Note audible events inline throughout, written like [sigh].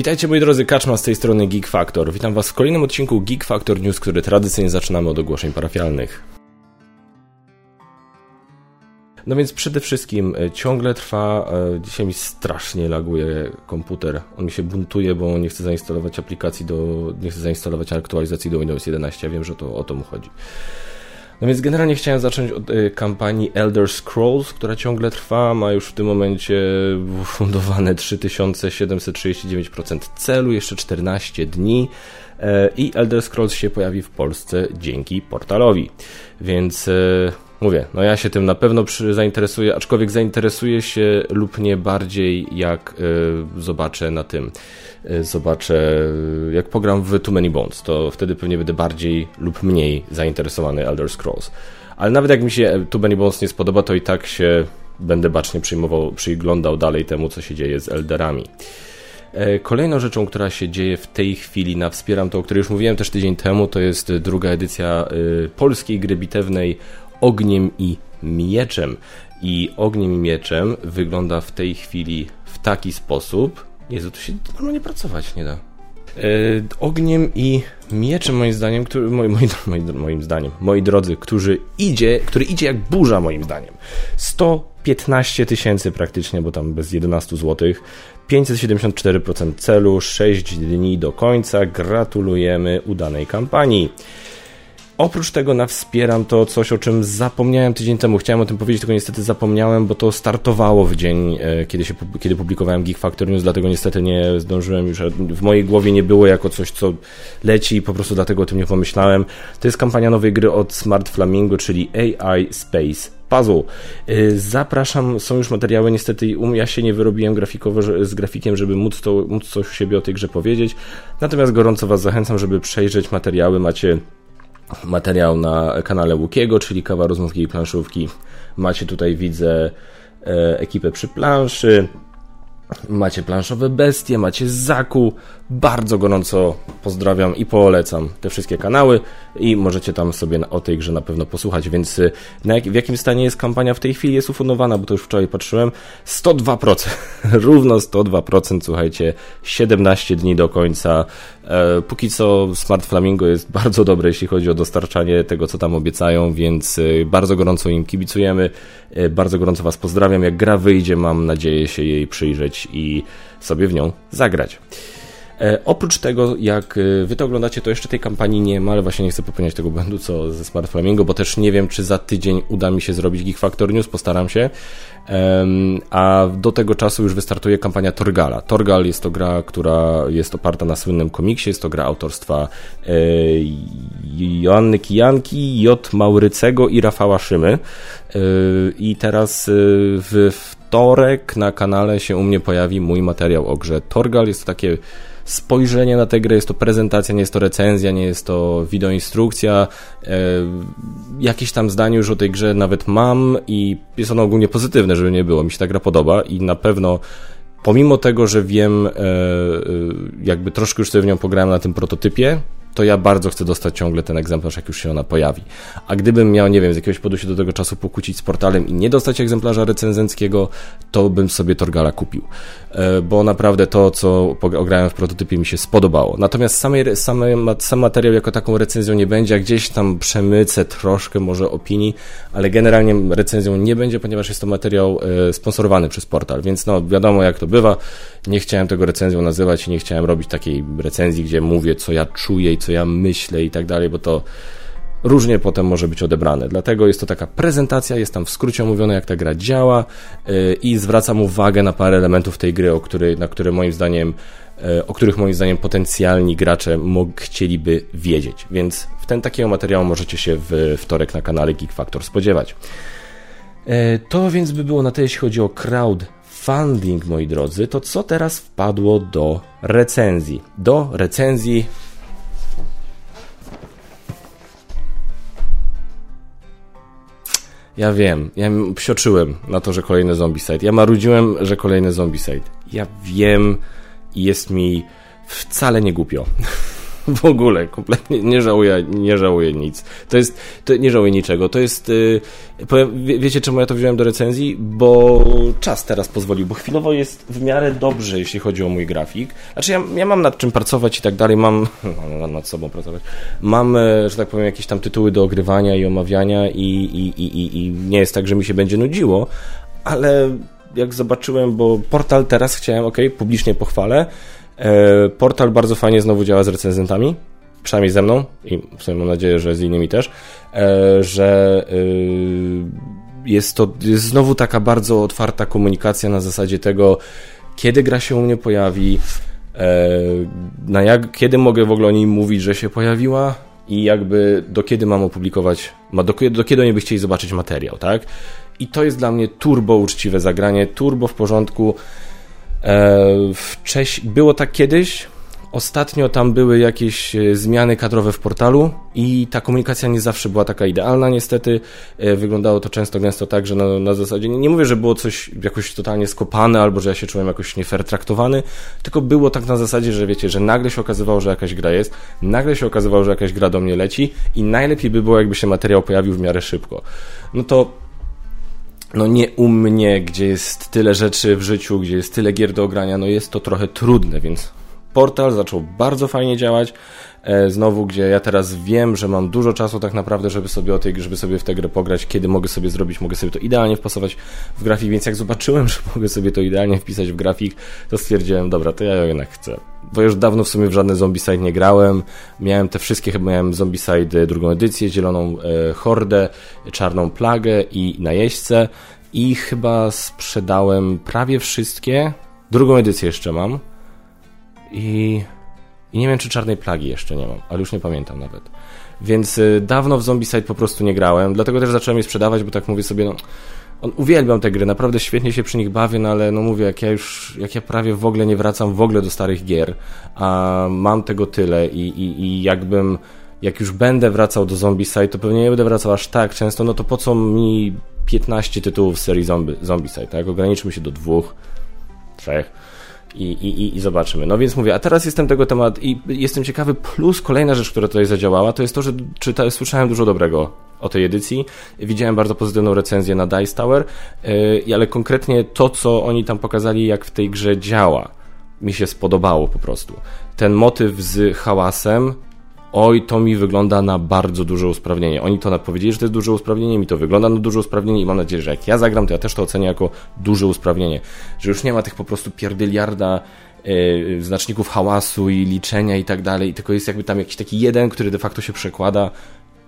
Witajcie moi drodzy, Kaczma z tej strony Geek Factor. Witam was w kolejnym odcinku Geek Factor News, który tradycyjnie zaczynamy od ogłoszeń parafialnych. No więc przede wszystkim e, ciągle trwa, e, dzisiaj mi strasznie laguje komputer. On mi się buntuje, bo nie chce zainstalować aplikacji do, nie chce zainstalować aktualizacji do Windows 11. Ja wiem, że to o to mu chodzi. No więc generalnie chciałem zacząć od y, kampanii Elder Scrolls, która ciągle trwa, ma już w tym momencie fundowane 3739% celu, jeszcze 14 dni e, i Elder Scrolls się pojawi w Polsce dzięki portalowi. Więc e, mówię, no ja się tym na pewno zainteresuję, aczkolwiek zainteresuję się lub nie bardziej jak y, zobaczę na tym, zobaczę jak pogram w Too Many Bones, to wtedy pewnie będę bardziej lub mniej zainteresowany Elder Scrolls. Ale nawet jak mi się Too Many Bones nie spodoba, to i tak się będę bacznie przyjmował, przyglądał dalej temu, co się dzieje z Elderami. E, kolejną rzeczą, która się dzieje w tej chwili na Wspieram to, o której już mówiłem też tydzień temu, to jest druga edycja polskiej gry bitewnej ogniem i mieczem. I ogniem i mieczem wygląda w tej chwili w taki sposób. Jezu, tu się normalnie pracować nie da. Yy, ogniem i mieczem moim zdaniem, który, moi, moi, moi, moim zdaniem, moi drodzy, którzy idzie, który idzie jak burza moim zdaniem. 115 tysięcy praktycznie, bo tam bez 11 zł. 574% celu, 6 dni do końca. Gratulujemy udanej kampanii. Oprócz tego na Wspieram to coś, o czym zapomniałem tydzień temu. Chciałem o tym powiedzieć, tylko niestety zapomniałem, bo to startowało w dzień, e, kiedy, się, kiedy publikowałem Geek Factor News, dlatego niestety nie zdążyłem już. W mojej głowie nie było jako coś, co leci i po prostu dlatego o tym nie pomyślałem. To jest kampania nowej gry od Smart Flamingo, czyli AI Space Puzzle. E, zapraszam, są już materiały, niestety ja się nie wyrobiłem grafikowo z grafikiem, żeby móc, to, móc coś u siebie o tej grze powiedzieć. Natomiast gorąco Was zachęcam, żeby przejrzeć materiały. Macie materiał na kanale Łukiego, czyli kawa rozmówki i planszówki. Macie tutaj, widzę, e, ekipę przy planszy, macie planszowe bestie, macie Zaku. Bardzo gorąco pozdrawiam i polecam te wszystkie kanały i możecie tam sobie o tej grze na pewno posłuchać, więc y, jak, w jakim stanie jest kampania w tej chwili jest ufundowana, bo to już wczoraj patrzyłem, 102%, [laughs] równo 102%, słuchajcie, 17 dni do końca. E, póki co Smart Flamingo jest [laughs] bardzo dobre, jeśli chodzi o dostarczanie tego, co tam obiecają, więc y, bardzo gorąco im kibicujemy, e, bardzo gorąco Was pozdrawiam. Jak gra wyjdzie, mam nadzieję się jej przyjrzeć i sobie w nią zagrać. E, oprócz tego, jak e, wy to oglądacie, to jeszcze tej kampanii nie ma, ale właśnie nie chcę popełniać tego błędu co ze Smart Flamingo, bo też nie wiem, czy za tydzień uda mi się zrobić Geek Factor News, postaram się. A do tego czasu już wystartuje kampania Torgala. Torgal jest to gra, która jest oparta na słynnym komiksie, jest to gra autorstwa e, Joanny Kijanki, J. Maurycego i Rafała Szymy. I teraz w wtorek na kanale się u mnie pojawi mój materiał o grze Torgal. Jest to takie spojrzenie na tę grę, jest to prezentacja, nie jest to recenzja, nie jest to wideoinstrukcja. E, jakieś tam zdanie już o tej grze nawet mam i jest ono ogólnie pozytywne, żeby nie było. Mi się ta gra podoba i na pewno pomimo tego, że wiem, e, e jakby troszkę już sobie w nią pograłem na tym prototypie, to ja bardzo chcę dostać ciągle ten egzemplarz, jak już się ona pojawi. A gdybym miał, nie wiem, z jakiegoś powodu się do tego czasu pokłócić z portalem i nie dostać egzemplarza recenzenckiego, to bym sobie Torgala kupił. E, bo naprawdę to, co ograłem w prototypie mi się spodobało. Natomiast sam materiał jako taką recenzją nie będzie, a gdzieś tam przemycę troszkę może opinii, ale generalnie recenzją nie będzie, ponieważ jest to materiał e, sponsorowany przez portal, więc no wiadomo jak to bywa. Nie chciałem tego recenzją nazywać i nie chciałem robić takiej recenzji, gdzie mówię, co ja czuję i co ja myślę i tak dalej, bo to różnie potem może być odebrane. Dlatego jest to taka prezentacja, jest tam w skrócie omówione, jak ta gra działa yy, i zwracam uwagę na parę elementów tej gry, o który, na które moim zdaniem yy, o których moim zdaniem potencjalni gracze chcieliby wiedzieć. Więc w ten takiego materiału możecie się w wtorek na kanale Geek Factor spodziewać. Yy, to więc by było na tyle, jeśli chodzi o crowdfunding, moi drodzy. To co teraz wpadło do recenzji? Do recenzji Ja wiem, ja psioczyłem na to, że kolejny zombicide. Ja marudziłem, że kolejny zombicide. Ja wiem i jest mi wcale nie głupio. [laughs] [laughs] w ogóle, kompletnie nie żałuję, nie żałuję nic. To jest, to nie żałuję niczego. To jest, yy, powiem, wie, wiecie czemu ja to wziąłem do recenzji? Bo czas teraz pozwolił, bo chwilowo jest w miarę dobrze, jeśli chodzi o mój grafik. Znaczy ja, ja mam nad czym pracować i tak dalej, mam, [laughs] nad sobą pracować, mam, e, że tak powiem, jakieś tam tytuły do ogrywania i omawiania i, i, i, i nie jest tak, że mi się będzie nudziło, ale jak zobaczyłem, bo portal teraz chciałem, ok, publicznie pochwalę, portal bardzo fajnie znowu działa z recenzentami, przynajmniej ze mną i w sumie mam nadzieję, że z innymi też, e, że e, jest to jest znowu taka bardzo otwarta komunikacja na zasadzie tego, kiedy gra się u mnie pojawi, na jak, kiedy mogę w ogóle o niej mówić, że się pojawiła i jakby do kiedy mam opublikować, do, do kiedy oni by chcieli zobaczyć materiał, tak? I to jest dla mnie turbo uczciwe zagranie, turbo w porządku. E, Wcześ... Było tak kiedyś, Ostatnio tam były jakieś e, zmiany kadrowe w portalu i ta komunikacja nie zawsze była taka idealna, niestety. E, wyglądało to często gęsto tak, że na, na zasadzie, nie, nie mówię, że było coś jakoś totalnie skopane albo że ja się czułem jakoś nie fair traktowany, tylko było tak na zasadzie, że wiecie, że nagle się okazywało, że jakaś gra jest, nagle się okazywało, że jakaś gra do mnie leci i najlepiej by było, jakby się materiał pojawił w miarę szybko. No to no nie u mnie, gdzie jest tyle rzeczy w życiu, gdzie jest tyle gier do ogrania, no jest to trochę trudne, więc portal zaczął bardzo fajnie działać. E, znowu, gdzie ja teraz wiem, że mam dużo czasu tak naprawdę, żeby sobie o tej, żeby sobie w tę grę pograć, kiedy mogę sobie zrobić, mogę sobie to idealnie wpasować w grafik, więc jak zobaczyłem, [laughs] że mogę sobie to idealnie wpisać w grafik, to stwierdziłem, dobra, to ja jednak chcę. Bo już dawno w sumie w żadne Zombicide nie grałem. Miałem te wszystkie, chyba miałem Zombicide drugą edycję, zieloną e, hordę, czarną plagę i najeźdźcę i chyba sprzedałem prawie wszystkie. Drugą edycję jeszcze mam. I i nie wiem, czy czarnej plagi jeszcze nie mam, ale już nie pamiętam nawet. Więc y, dawno w Zombicide po prostu nie grałem, dlatego też zacząłem je sprzedawać, bo tak mówię sobie, no, on, uwielbiam te gry, naprawdę świetnie się przy nich bawię, no ale no mówię, jak ja już, jak ja prawie w ogóle nie wracam w ogóle do starych gier, a mam tego tyle i, i, i jakbym, jak już będę wracał do Zombicide, to pewnie nie będę wracał aż tak często, no to po co mi 15 tytułów z serii zombie, Zombicide, tak? Ograniczmy się do dwóch, trzech i, i, i zobaczymy. No więc mówię, a teraz jestem tego temat i jestem ciekawy, plus kolejna rzecz, która tutaj zadziałała, to jest to, że czyta, słyszałem dużo dobrego o tej edycji. Widziałem bardzo pozytywną recenzję na Dice Tower, yy, ale konkretnie to, co oni tam pokazali, jak w tej grze działa, mi się spodobało po prostu. Ten motyw z hałasem, oj, to mi wygląda na bardzo duże usprawnienie. Oni to powiedzieli, że to jest duże usprawnienie, mi to wygląda na duże usprawnienie i mam nadzieję, że jak ja zagram, to ja też to ocenię jako duże usprawnienie. Że już nie ma tych po prostu pierdyliarda yy, znaczników hałasu i liczenia i tak dalej, tylko jest jakby tam jakiś taki jeden, który de facto się przekłada.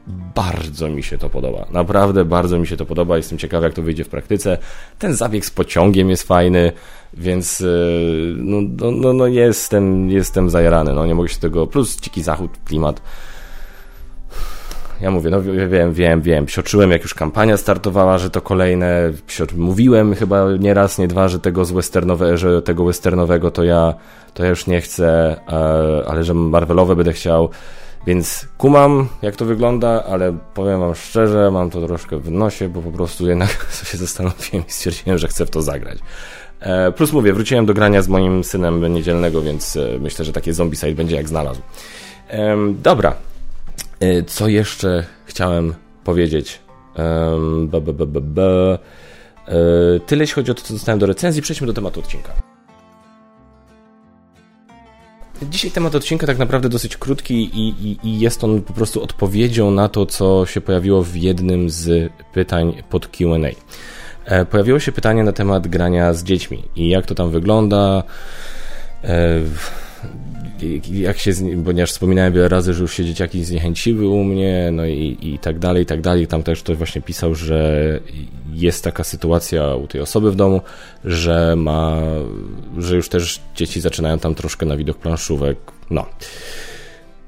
Bardzo mi się to podoba. Naprawdę bardzo mi się to podoba. Jestem ciekawy, jak to wyjdzie w praktyce. Ten zabieg z pociągiem jest fajny. Więc y, no, no, no, no jestem, jestem zajarany, no nie mogę się tego, plus dziki zachód, klimat. Ja mówię, no wiem, wiem, wiem, psioczyłem jak już kampania startowała, że to kolejne, mówiłem chyba nie raz, nie dwa, że tego z westernowe, że tego westernowego to ja, to ja już nie chcę, ale że Marvelowe będę chciał. Więc kumam, jak to wygląda, ale powiem Wam szczerze, mam to troszkę w nosie, bo po prostu jednak [laughs] się zastanowiłem i stwierdziłem, że chcę w to zagrać. E, plus mówię, wróciłem do grania z moim synem niedzielnego, więc e, myślę, że takie zombie side będzie jak znalazł. Dobra, e, co jeszcze chciałem powiedzieć? Tyle jeśli chodzi o to, co dostałem do recenzji. Przejdźmy do tematu odcinka. Dzisiaj temat odcinka tak naprawdę dosyć krótki i, i, i, jest on po prostu odpowiedzią na to, co się pojawiło w jednym z pytań pod QA. E, pojawiło się pytanie na temat grania z dziećmi i jak to tam wygląda. E, jak się, ponieważ wspominałem wiele razy, że już się dzieciaki zniechęciły u mnie, no i, i tak dalej, i tak dalej. Tam też ktoś właśnie pisał, że jest taka sytuacja u tej osoby w domu, że ma, że już też dzieci zaczynają tam troszkę na widok planszówek, no,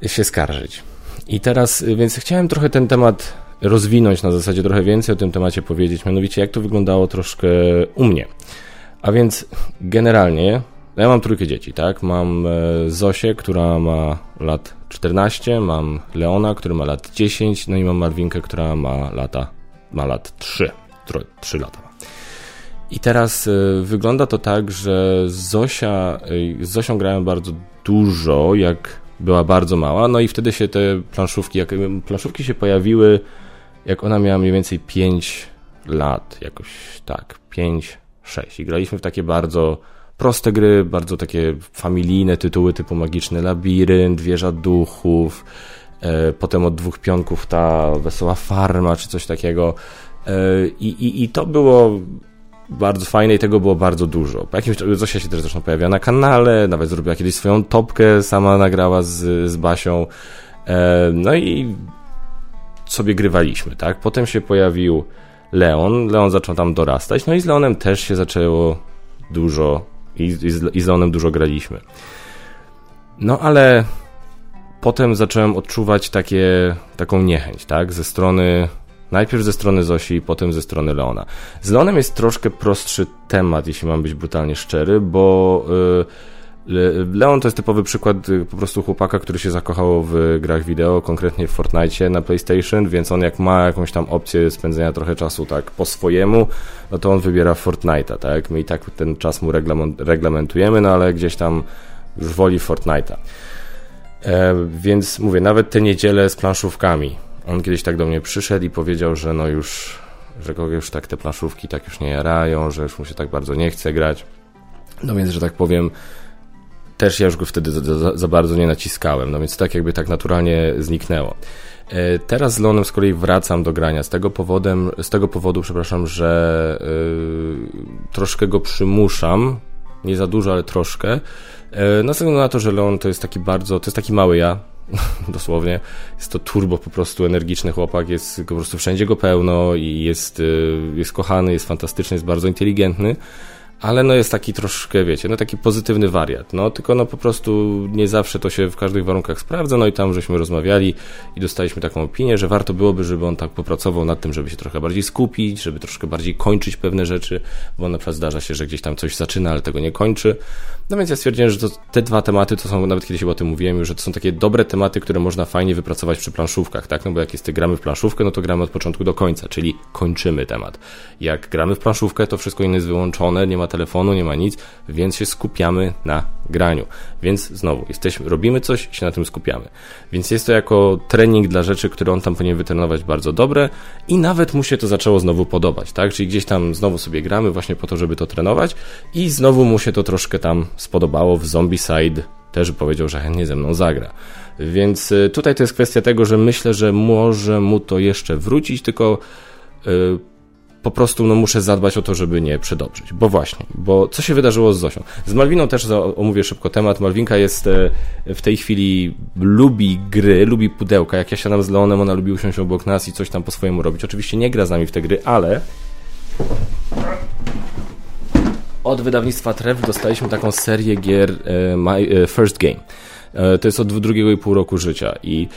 się skarżyć. I teraz, więc chciałem trochę ten temat rozwinąć na zasadzie trochę więcej o tym temacie powiedzieć, mianowicie jak to wyglądało troszkę u mnie. A więc generalnie, ja mam trójkę dzieci, tak? Mam e, Zosię, która ma lat 14, mam Leona, który ma lat 10, no i mam Marwinkę, która ma lata, ma lat 3, 3 lata. I teraz e, wygląda to tak, że Zosia, z Zosią grałem bardzo dużo, jak była bardzo mała, no i wtedy się te planszówki, jak planszówki się pojawiły, jak ona miała mniej więcej 5 lat, jakoś tak, 5, 6 i graliśmy w takie bardzo proste gry, bardzo takie familijne tytuły typu Magiczny Labirynt, Wieża Duchów, e, potem od dwóch pionków ta Wesoła Farma czy coś takiego e, i, i, i to było bardzo fajne i tego było bardzo dużo. Po jakimś Zosia się też zresztą pojawia na kanale, nawet zrobiła kiedyś swoją topkę, sama nagrała z, z Basią. E, no i sobie grywaliśmy, tak? Potem się pojawił Leon, Leon zaczął tam dorastać, no i z Leonem też się zaczęło dużo i, i, z, i z Leonem dużo graliśmy. No ale potem zacząłem odczuwać takie, taką niechęć, tak? Ze strony Najpierw ze strony Zosi, potem ze strony Leona. Z Leonem jest troszkę prostszy temat, jeśli mam być brutalnie szczery, bo y, Leon to jest typowy przykład y, po prostu chłopaka, który się zakochał w grach wideo, konkretnie w Fortnite na PlayStation, więc on jak ma jakąś tam opcję spędzenia trochę czasu tak po swojemu, no to on wybiera Fortnite'a, tak? My i tak ten czas mu reglamentujemy, no ale gdzieś tam już woli Fortnite'a. E, więc mówię, nawet te niedziele z planszówkami, on kiedyś tak do mnie przyszedł i powiedział, że no już, że go już tak te planszówki tak już nie jarają, że już mu się tak bardzo nie chce grać. No więc, że tak powiem, też ja już go wtedy za, za, za bardzo nie naciskałem, no więc tak jakby tak naturalnie zniknęło. E, teraz z Leonem z kolei wracam do grania z tego, powodem, z tego powodu, przepraszam, że yy, troszkę go przymuszam, nie za dużo, ale troszkę. Yy, ze względu na to, że Leon to jest taki bardzo, to jest taki mały ja, [laughs] dosłownie. Jest to turbo po prostu energiczny chłopak, jest po prostu wszędzie go pełno i jest, y, jest kochany, jest fantastyczny, jest bardzo inteligentny ale no jest taki troszkę, wiecie, no taki pozytywny wariat, no tylko no po prostu nie zawsze to się w każdych warunkach sprawdza, no i tam żeśmy rozmawiali i dostaliśmy taką opinię, że warto byłoby, żeby on tak popracował nad tym, żeby się trochę bardziej skupić, żeby troszkę bardziej kończyć pewne rzeczy, bo na przykład zdarza się, że gdzieś tam coś zaczyna, ale tego nie kończy. No więc ja stwierdziłem, że to, te dwa tematy to są, nawet kiedyś o tym mówiłem że to są takie dobre tematy, które można fajnie wypracować przy planszówkach, tak? No bo jak jest gramy w planszówkę, no to gramy od początku do końca, czyli kończymy temat. Jak gramy w planszówkę, to wszystko inne jest wyłączone, nie ma telefonu, nie ma nic, więc się skupiamy na graniu. Więc znowu, jesteśmy, robimy coś się na tym skupiamy. Więc jest to jako trening dla rzeczy, które on tam powinien wytrenować bardzo dobre i nawet mu się to zaczęło znowu podobać, tak? Czyli gdzieś tam znowu sobie gramy właśnie po to, żeby to trenować i znowu mu się to troszkę tam spodobało w Zombicide też powiedział, że chętnie ze mną zagra. Więc y, tutaj to jest kwestia tego, że myślę, że może mu to jeszcze wrócić, tylko yy, po prostu no, muszę zadbać o to, żeby nie przedobrzyć. Bo właśnie, bo co się wydarzyło z Zosią? Z Malwiną też omówię szybko temat. Malwinka jest e, w tej chwili, lubi gry, lubi pudełka. Jak ja siadam z Leonem, ona lubi usiąść obok nas i coś tam po swojemu robić. Oczywiście nie gra z nami w te gry, ale od wydawnictwa Trev dostaliśmy taką serię gier e, My e, First Game. To jest od drugiego i pół roku życia i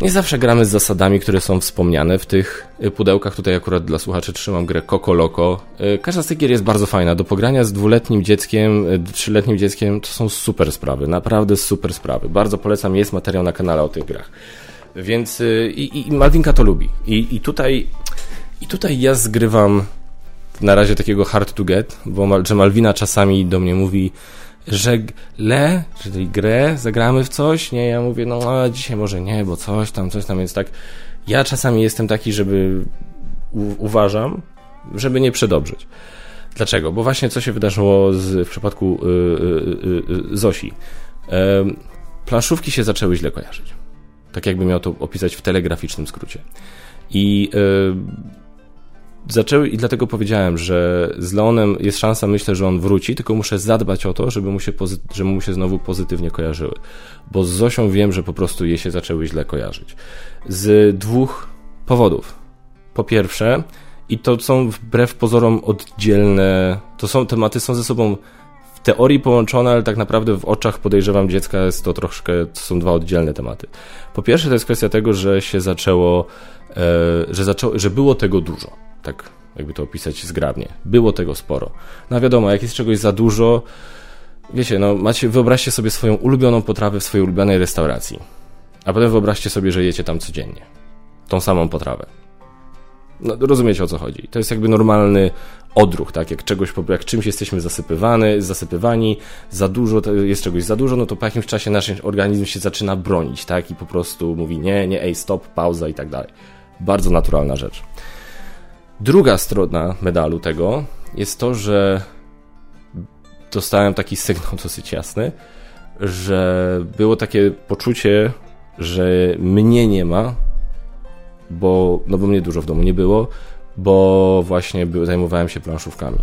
nie zawsze gramy z zasadami, które są wspomniane w tych pudełkach. Tutaj akurat dla słuchaczy trzymam grę Coco Loco. Każda z tych gier jest bardzo fajna. Do pogrania z dwuletnim dzieckiem, trzyletnim dzieckiem to są super sprawy. Naprawdę super sprawy. Bardzo polecam. Jest materiał na kanale o tych grach. Więc i, i Malwinka to lubi. I, i tutaj i tutaj ja zgrywam na razie takiego hard to get, bo że Malwina czasami do mnie mówi że le, czyli grę, zagramy w coś, nie, ja mówię, no a dzisiaj może nie, bo coś tam, coś tam, więc tak, ja czasami jestem taki, żeby uważam, żeby nie przedobrzyć. Dlaczego? Bo właśnie co się wydarzyło z, w przypadku y, y, y, Zosi. planszówki się zaczęły źle kojarzyć. Tak jakby miał to opisać w telegraficznym skrócie. I zaczęły i dlatego powiedziałem, że z Leonem jest szansa, myślę, że on wróci, tylko muszę zadbać o to, żeby mu się, żeby mu się znowu pozytywnie kojarzyły. Bo z Zosią wiem, że po prostu je się zaczęły źle kojarzyć. Z dwóch powodów. Po pierwsze, i to są wbrew pozorom oddzielne, to są tematy są ze sobą w teorii połączone, ale tak naprawdę w oczach podejrzewam dziecka jest to troszkę, to są dwa oddzielne tematy. Po pierwsze to jest kwestia tego, że się zaczęło, e, że, zaczęło, że było tego dużo tak jakby to opisać zgrabnie. Było tego sporo. No wiadomo, jak jest czegoś za dużo, wiecie, no macie, wyobraźcie sobie swoją ulubioną potrawę w swojej ulubionej restauracji. A potem wyobraźcie sobie, że jecie tam codziennie. Tą samą potrawę. No, rozumiecie o co chodzi. To jest jakby normalny odruch, tak? Jak czegoś, jak czymś jesteśmy zasypywany, zasypywani, za dużo, jest czegoś za dużo, no to po jakimś czasie nasz organizm się zaczyna bronić, tak? I po prostu mówi nie, nie, ej, stop, pauza i tak dalej. Bardzo naturalna rzecz. Druga strona medalu tego jest to, że dostałem taki sygnał [laughs] dosyć jasny, że było takie poczucie, że mnie nie ma, bo, no bo mnie dużo w domu nie było, bo właśnie zajmowałem się planszówkami.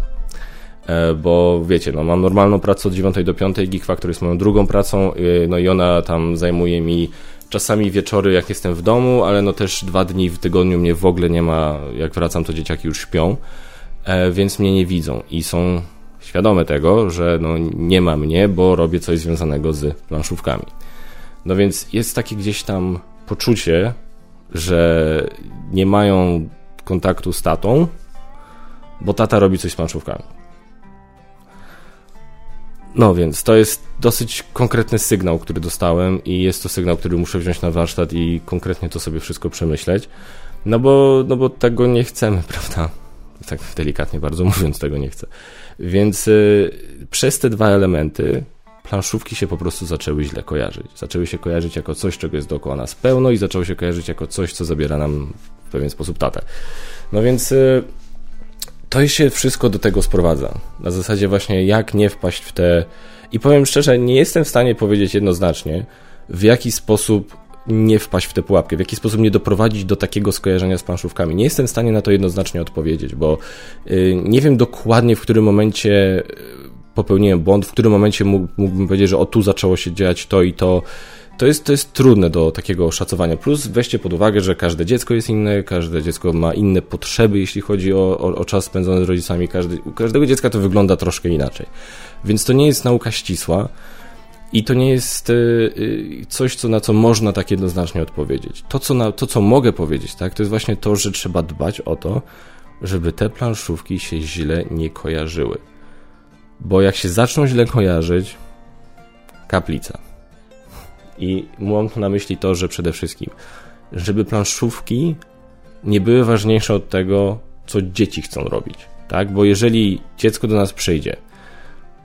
E, bo wiecie, no mam normalną pracę od 9 do 5, Geek Factory jest moją drugą pracą, e, no i ona tam zajmuje mi czasami wieczory, jak jestem w domu, ale no też dwa dni w tygodniu mnie w ogóle nie ma, jak wracam, to dzieciaki już śpią, e, więc mnie nie widzą i są świadome tego, że no nie ma mnie, bo robię coś związanego z planszówkami. No więc jest takie gdzieś tam poczucie, że nie mają kontaktu z tatą, bo tata robi coś z planszówkami. No więc to jest dosyć konkretny sygnał, który dostałem i jest to sygnał, który muszę wziąć na warsztat i konkretnie to sobie wszystko przemyśleć. No bo, no bo tego nie chcemy, [laughs] prawda? Tak delikatnie bardzo mówiąc, tego nie chcę. Więc y, przez te dwa elementy planszówki się po prostu zaczęły źle kojarzyć. Zaczęły się kojarzyć jako coś, czego jest dookoła nas pełno i zaczęły się kojarzyć jako coś, co zabiera nam w pewien sposób tatę. No więc y, to się wszystko do tego sprowadza. Na zasadzie właśnie jak nie wpaść w te... I powiem szczerze, nie jestem w stanie powiedzieć jednoznacznie, w jaki sposób nie wpaść w tę pułapkę, w jaki sposób nie doprowadzić do takiego skojarzenia z planszówkami. Nie jestem w stanie na to jednoznacznie odpowiedzieć, bo y, nie wiem dokładnie, w którym momencie popełniłem błąd, w którym momencie mógłbym powiedzieć, że o tu zaczęło się dziać to i to. To jest, to jest trudne do takiego oszacowania. Plus weźcie pod uwagę, że każde dziecko jest inne, każde dziecko ma inne potrzeby, jeśli chodzi o, o, o czas spędzony z rodzicami. Każdy, u każdego dziecka to wygląda troszkę inaczej. Więc to nie jest nauka ścisła. I to nie jest y, y, coś, co, na co można tak jednoznacznie odpowiedzieć. To co, na, to, co mogę powiedzieć, tak, to jest właśnie to, że trzeba dbać o to, żeby te planszówki się źle nie kojarzyły. Bo jak się zaczną źle kojarzyć, kaplica. I mam na myśli to, że przede wszystkim, żeby planszówki nie były ważniejsze od tego, co dzieci chcą robić. Tak? Bo jeżeli dziecko do nas przyjdzie,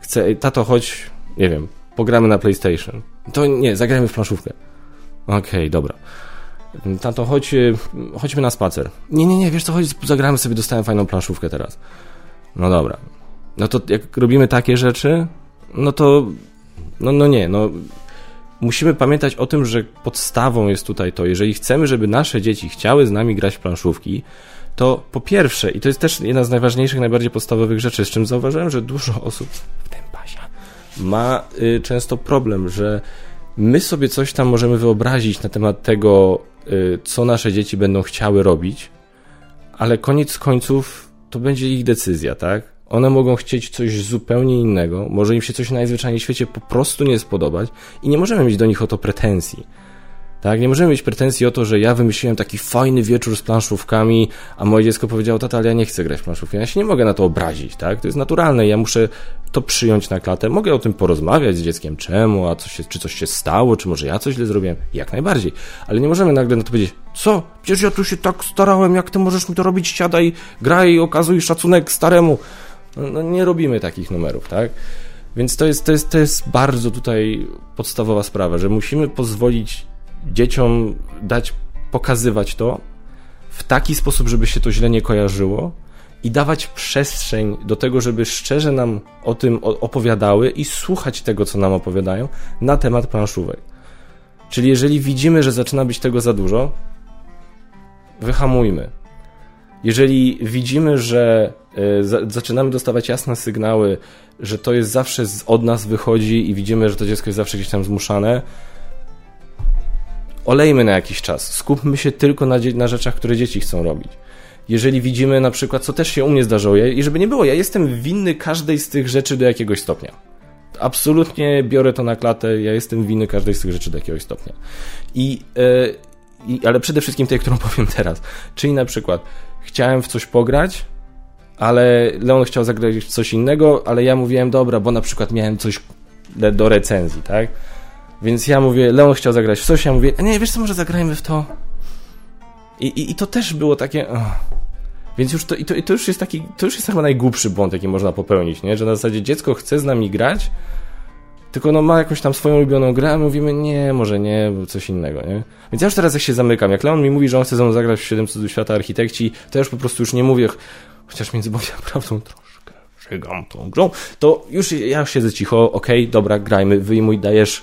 chce, tato, chodź, nie wiem, pogramy na PlayStation. To nie, zagrajmy w planszówkę. Okej, okay, dobra. Tato, chodź, chodźmy na spacer. Nie, nie, nie, wiesz co, chodź, zagramy sobie, dostałem fajną planszówkę teraz. No dobra no to jak robimy takie rzeczy, no to no, no nie, no musimy pamiętać o tym, że podstawą jest tutaj to, jeżeli chcemy, żeby nasze dzieci chciały z nami grać w planszówki, to po pierwsze, i to jest też jedna z najważniejszych, najbardziej podstawowych rzeczy, z czym zauważyłem, że dużo osób, w tym Basia, ma y, często problem, że my sobie coś tam możemy wyobrazić na temat tego, y, co nasze dzieci będą chciały robić, ale koniec końców to będzie ich decyzja, tak? One mogą chcieć coś zupełnie innego, może im się coś najzwyczajniej w świecie po prostu nie spodobać i nie możemy mieć do nich o to pretensji. Tak, nie możemy mieć pretensji o to, że ja wymyśliłem taki fajny wieczór z planszówkami, a moje dziecko powiedziało, tata, ale ja nie chcę grać w planszówki. Ja się nie mogę na to obrazić, tak? To jest naturalne, ja muszę to przyjąć na klatę. Mogę o tym porozmawiać z dzieckiem, czemu, a coś się, czy coś się stało, czy może ja coś źle zrobiłem. Jak najbardziej. Ale nie możemy nagle na to powiedzieć, co? Przecież ja tu się tak starałem, jak ty możesz mi to robić? Siadaj, graj, okazuj szacunek staremu. No, no, nie robimy takich numerów, tak? Więc to jest, to, jest, to jest bardzo tutaj podstawowa sprawa, że musimy pozwolić dzieciom dać, pokazywać to w taki sposób, żeby się to źle nie kojarzyło i dawać przestrzeń do tego, żeby szczerze nam o tym opowiadały i słuchać tego, co nam opowiadają na temat planszówek. Czyli jeżeli widzimy, że zaczyna być tego za dużo, wyhamujmy. Jeżeli widzimy, że E, zaczynamy dostawać jasne sygnały, że to jest zawsze od nas wychodzi i widzimy, że to dziecko jest zawsze gdzieś tam zmuszane, olejmy na jakiś czas. Skupmy się tylko na, na rzeczach, które dzieci chcą robić. Jeżeli widzimy na przykład, co też się u mnie zdarzyło, i żeby nie było, ja jestem winny każdej z tych rzeczy do jakiegoś stopnia. Absolutnie biorę to na klatę, ja jestem winny każdej z tych rzeczy do jakiegoś stopnia. I, yy, ale przede wszystkim tej, którą [laughs] powiem teraz. Czyli na przykład chciałem w coś pograć, ale Leon chciał zagrać w coś innego, ale ja mówiłem, dobra, bo na przykład miałem coś do recenzji, tak? Więc ja mówię, Leon chciał zagrać w coś, ja mówię, nie, wiesz co, może zagrajmy w to. I, i, i to też było takie... Oh. Więc już to, i to, i to już jest taki, to już jest chyba najgłupszy błąd, jaki można popełnić, nie? Że na zasadzie dziecko chce z nami grać, tylko no ma jakąś tam swoją ulubioną grę, a mówimy nie, może nie, coś innego, nie? Więc ja już teraz jak się zamykam, jak Leon mi mówi, że on chce ze mną zagrać w 7 cudów świata architekci, to ja już po prostu już nie mówię, chociaż między moją prawdą troszkę żygam tą grą, to już ja siedzę cicho, okej, okay, dobra, grajmy, wyjmuj, dajesz,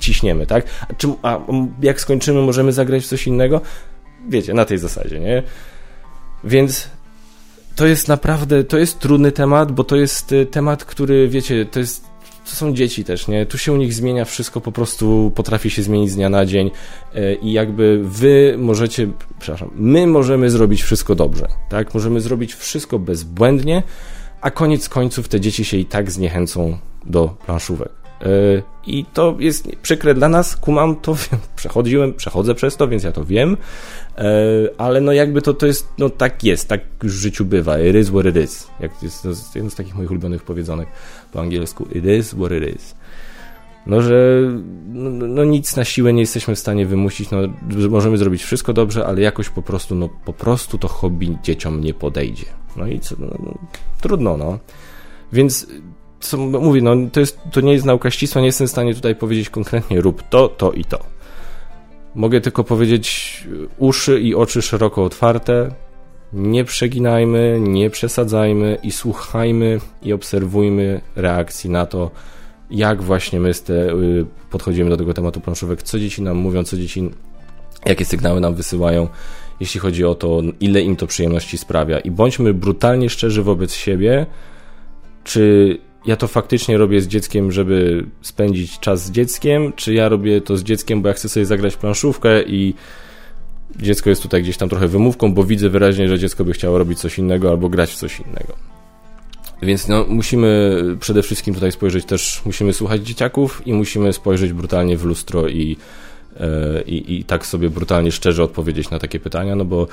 ciśniemy, tak? A, czym, a jak skończymy, możemy zagrać w coś innego? Wiecie, na tej zasadzie, nie? Więc to jest naprawdę, to jest trudny temat, bo to jest y, temat, który, wiecie, to jest to są dzieci też, nie? Tu się u nich zmienia wszystko, po prostu potrafi się zmienić z dnia na dzień y, i jakby wy możecie, przepraszam, my możemy zrobić wszystko dobrze, tak? Możemy zrobić wszystko bezbłędnie, a koniec końców te dzieci się i tak zniechęcą do planszówek. E, I to jest przykre dla nas, kumam to, [laughs] przechodziłem, przechodzę przez to, więc ja to wiem, e, ale no jakby to, to jest, no tak jest, tak już w życiu bywa, it is what it is, jak jest, jest jeden z takich moich ulubionych powiedzonek po angielsku, it is what it is. No, że no, no, nic na siłę nie jesteśmy w stanie wymusić, no, że możemy zrobić wszystko dobrze, ale jakoś po prostu, no po prostu to hobby dzieciom nie podejdzie. No i co, no, no, trudno, no. Więc co mówię, no to, jest, to nie jest nauka ścisła, nie jestem w stanie tutaj powiedzieć konkretnie rób to, to i to. Mogę tylko powiedzieć uszy i oczy szeroko otwarte, nie przeginajmy, nie przesadzajmy i słuchajmy i obserwujmy reakcji na to, jak właśnie my te, y, podchodzimy do tego tematu planszówek, co dzieci nam mówią, co dzieci, jakie sygnały nam wysyłają, jeśli chodzi o to, ile im to przyjemności sprawia. I bądźmy brutalnie szczerzy wobec siebie, czy ja to faktycznie robię z dzieckiem, żeby spędzić czas z dzieckiem, czy ja robię to z dzieckiem, bo ja chcę sobie zagrać planszówkę i dziecko jest tutaj gdzieś tam trochę wymówką, bo widzę wyraźnie, że dziecko by chciało robić coś innego albo grać w coś innego. Więc no, musimy przede wszystkim tutaj spojrzeć też, musimy słuchać dzieciaków i musimy spojrzeć brutalnie w lustro i, e, i, i tak sobie brutalnie szczerze odpowiedzieć na takie pytania, no bo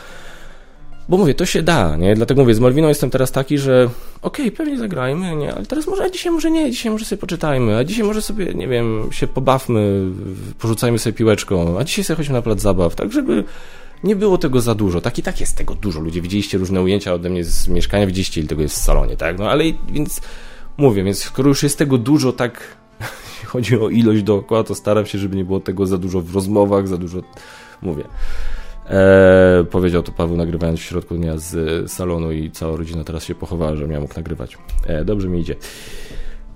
bo mówię, to się da, nie? Dlatego mówię, z Malwiną jestem teraz taki, że okej, okay, pewnie zagrajmy, nie? Ale teraz może, a dzisiaj może nie, dzisiaj może sobie poczytajmy, a dzisiaj może sobie, nie wiem, się pobawmy, porzucajmy sobie piłeczką, a dzisiaj sobie chodźmy na plac zabaw, tak żeby nie było tego za dużo. Tak i tak jest tego dużo. Ludzie widzieliście różne ujęcia ode mnie z mieszkania, widzieliście ile tego jest w salonie, tak? No ale więc mówię, więc skoro już jest tego dużo, tak [laughs] chodzi o ilość dookoła, to staram się, żeby nie było tego za dużo w rozmowach, za dużo, mówię. E, powiedział to Paweł nagrywając w środku dnia z salonu i cała rodzina teraz się pochowała, że miał mógł nagrywać. E, dobrze mi idzie.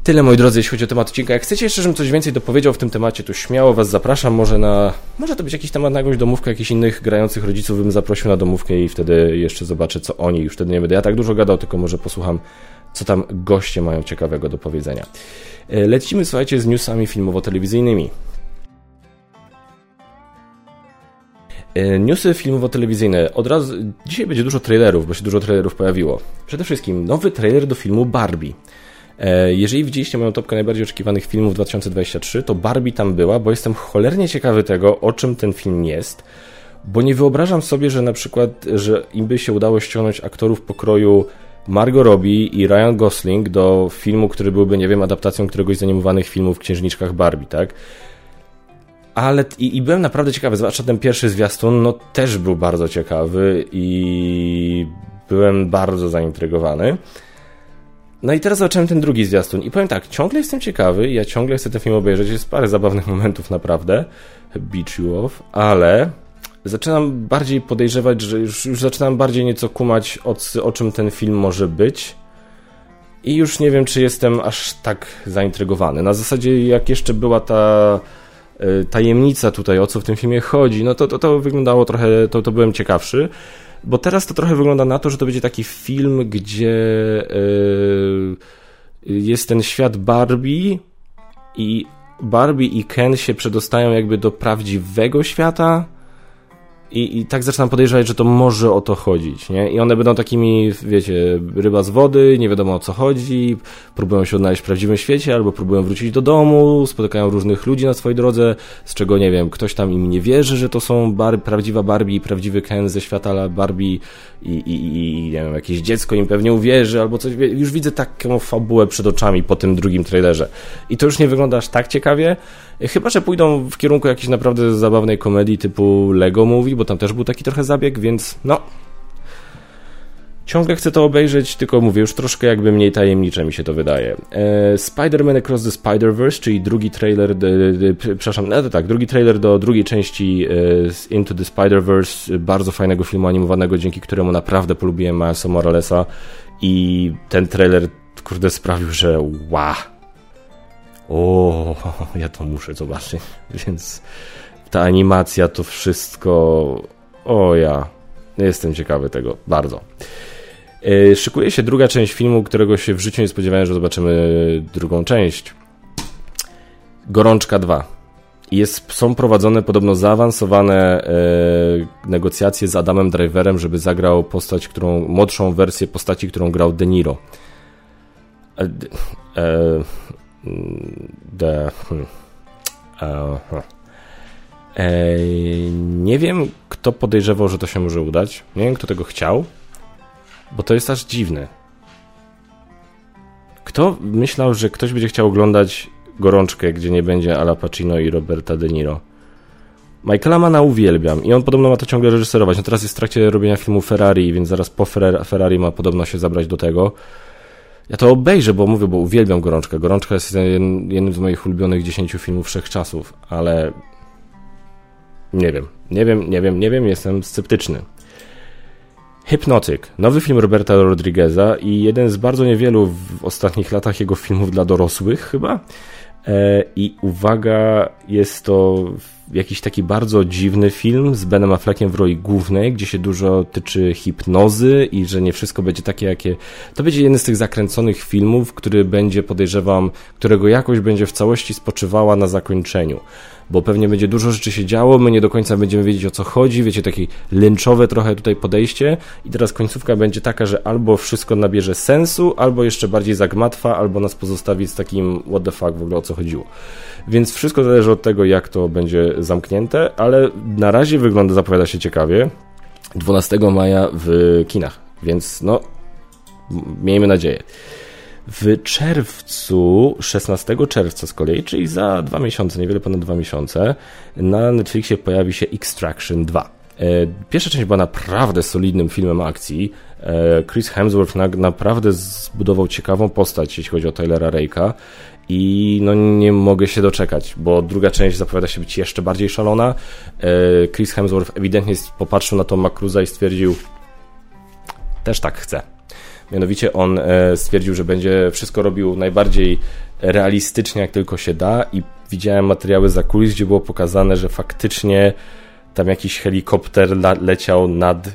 Tyle moi drodzy, jeśli chodzi o temat odcinka. Jak chcecie jeszcze, żebym coś więcej dopowiedział w tym temacie, to śmiało Was zapraszam. Może na. Może to być jakiś temat na jakąś domówkę, jakichś innych grających rodziców bym zaprosił na domówkę i wtedy jeszcze zobaczę, co oni. Już wtedy nie będę ja tak dużo gadał, tylko może posłucham, co tam goście mają ciekawego do powiedzenia. E, lecimy, słuchajcie, z newsami filmowo-telewizyjnymi. Newsy filmowo-telewizyjne. Od razu, dzisiaj będzie dużo trailerów, bo się dużo trailerów pojawiło. Przede wszystkim nowy trailer do filmu Barbie. E, jeżeli widzieliście moją topkę najbardziej oczekiwanych filmów 2023, to Barbie tam była, bo jestem cholernie ciekawy tego, o czym ten film jest, bo nie wyobrażam sobie, że na przykład, że im by się udało ściągnąć aktorów pokroju Margot Robbie i Ryan Gosling do filmu, który byłby, nie wiem, adaptacją któregoś z animowanych filmów w Księżniczkach Barbie, tak? Ale i, i, byłem naprawdę ciekawy, zwłaszcza ten pierwszy zwiastun, no też był bardzo ciekawy i byłem bardzo zaintrygowany. No i teraz zobaczyłem ten drugi zwiastun i powiem tak, ciągle jestem ciekawy, ja ciągle chcę ten film obejrzeć, jest parę zabawnych momentów naprawdę, Beach You Off, ale zaczynam bardziej podejrzewać, że już, już zaczynam bardziej nieco kumać o, o czym ten film może być i już nie wiem, czy jestem aż tak zaintrygowany. Na zasadzie jak jeszcze była ta tajemnica tutaj, o co w tym filmie chodzi, no to, to, to wyglądało trochę, to, to byłem ciekawszy. Bo teraz to trochę wygląda na to, że to będzie taki film, gdzie yy, jest ten świat Barbie i Barbie i Ken się przedostają jakby do prawdziwego świata i, I tak zaczynam podejrzewać, że to może o to chodzić, nie? I one będą takimi, wiecie, ryba z wody, nie wiadomo o co chodzi, próbują się odnaleźć w prawdziwym świecie, albo próbują wrócić do domu, spotykają różnych ludzi na swojej drodze, z czego, nie wiem, ktoś tam im nie wierzy, że to są bar prawdziwa Barbie i prawdziwy Ken ze świata Barbie i, i, i, nie wiem, jakieś dziecko im pewnie uwierzy, albo coś. Już widzę taką fabułę przed oczami po tym drugim trailerze. I to już nie wygląda aż tak ciekawie, Chyba, że pójdą w kierunku jakiejś naprawdę zabawnej komedii typu Lego Movie, bo tam też był taki trochę zabieg, więc no. Ciągle chcę to obejrzeć, tylko mówię, już troszkę jakby mniej tajemnicze mi się to wydaje. E, Spider-Man Across the Spider-Verse, czyli drugi trailer, de, de, przepraszam, no to tak, drugi trailer do drugiej części e, Into the Spider-Verse, bardzo fajnego filmu animowanego, dzięki któremu naprawdę polubiłem Milesa Moralesa i ten trailer, kurde, sprawił, że wow. O, [laughs] ja to muszę zobaczyć, [laughs] więc ta animacja, to wszystko, o ja, jestem ciekawy tego, bardzo. E, szykuje się druga część filmu, którego się w życiu nie spodziewałem, że zobaczymy drugą część. Gorączka 2. Jest, są prowadzone podobno zaawansowane e, negocjacje z Adamem Driverem, żeby zagrał postać, którą, młodszą wersję postaci, którą grał De Niro. E, e, de, hmm, e, nie wiem, kto podejrzewał, że to się może udać. Nie wiem, kto tego chciał. Bo to jest aż dziwne. Kto myślał, że ktoś będzie chciał oglądać gorączkę, gdzie nie będzie Ala Pacino i Roberta De Niro? Michaela Mana uwielbiam i on podobno ma to ciągle reżyserować. No teraz jest w trakcie robienia filmu Ferrari, więc zaraz po Ferrari ma podobno się zabrać do tego. Ja to obejrzę, bo mówię, bo uwielbiam Gorączkę. Gorączka jest jednym z moich ulubionych 10 filmów wszechczasów, ale nie wiem, nie wiem, nie wiem, nie wiem, jestem sceptyczny. Hypnotic, nowy film Roberta Rodrigueza i jeden z bardzo niewielu w ostatnich latach jego filmów dla dorosłych chyba. E, I uwaga, jest to jakiś taki bardzo dziwny film z Benem Affleckiem w roli głównej, gdzie się dużo tyczy hipnozy i że nie wszystko będzie takie, jakie... To będzie jeden z tych zakręconych filmów, który będzie, podejrzewam, którego jakość będzie w całości spoczywała na zakończeniu bo pewnie będzie dużo rzeczy się działo, my nie do końca będziemy wiedzieć o co chodzi, wiecie, takie lęczowe trochę tutaj podejście i teraz końcówka będzie taka, że albo wszystko nabierze sensu, albo jeszcze bardziej zagmatwa, albo nas pozostawi z takim what the fuck w ogóle o co chodziło. Więc wszystko zależy od tego, jak to będzie zamknięte, ale na razie wygląda, zapowiada się ciekawie. 12 maja w kinach, więc no, miejmy nadzieję. W czerwcu, 16 czerwca z kolei, czyli za dwa miesiące, niewiele ponad dwa miesiące, na Netflixie pojawi się Extraction 2. E, pierwsza część była naprawdę solidnym filmem akcji. E, Chris Hemsworth naprawdę zbudował ciekawą postać, jeśli chodzi o Tylera Rake'a i no nie mogę się doczekać, bo druga część zapowiada się być jeszcze bardziej szalona. E, Chris Hemsworth ewidentnie popatrzył na to Macruza i stwierdził też tak chcę. Mianowicie on e, stwierdził, że będzie wszystko robił najbardziej realistycznie, jak tylko się da i widziałem materiały za kulis, gdzie było pokazane, że faktycznie tam jakiś helikopter leciał nad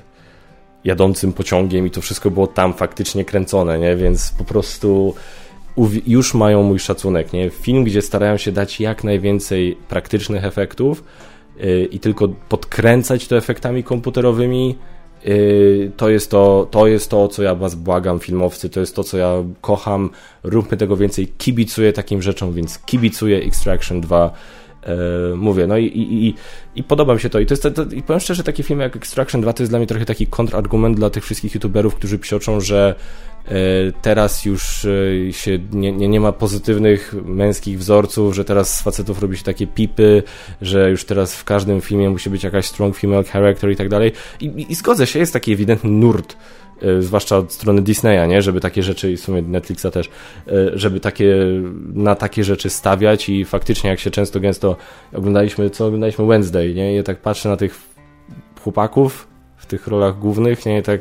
jadącym pociągiem i to wszystko było tam faktycznie kręcone, nie? Więc po prostu już mają mój szacunek, nie? Film, gdzie starają się dać jak najwięcej praktycznych efektów yy, i tylko podkręcać to efektami komputerowymi, to jest to, to jest to, co ja was błagam, filmowcy, to jest to, co ja kocham, róbmy tego więcej, kibicuję takim rzeczom, więc kibicuję Extraction 2, yy, mówię, no i, i, i, i podoba mi się to i to jest, to, i powiem szczerze, taki film jak Extraction 2 to jest dla mnie trochę taki kontrargument dla tych wszystkich youtuberów, którzy psioczą, że E, teraz już e, się nie, nie, nie, ma pozytywnych męskich wzorców, że teraz z facetów robi się takie pipy, że już teraz w każdym filmie musi być jakaś strong female character i tak dalej. I, i zgodzę się, jest taki ewidentny nurt, e, zwłaszcza od strony Disneya, nie? żeby takie rzeczy, i w sumie Netflixa też, żeby takie, na takie rzeczy stawiać i faktycznie jak się często, gęsto oglądaliśmy, co oglądaliśmy Wednesday, nie? I tak patrzę na tych chłopaków w tych rolach głównych, nie? I tak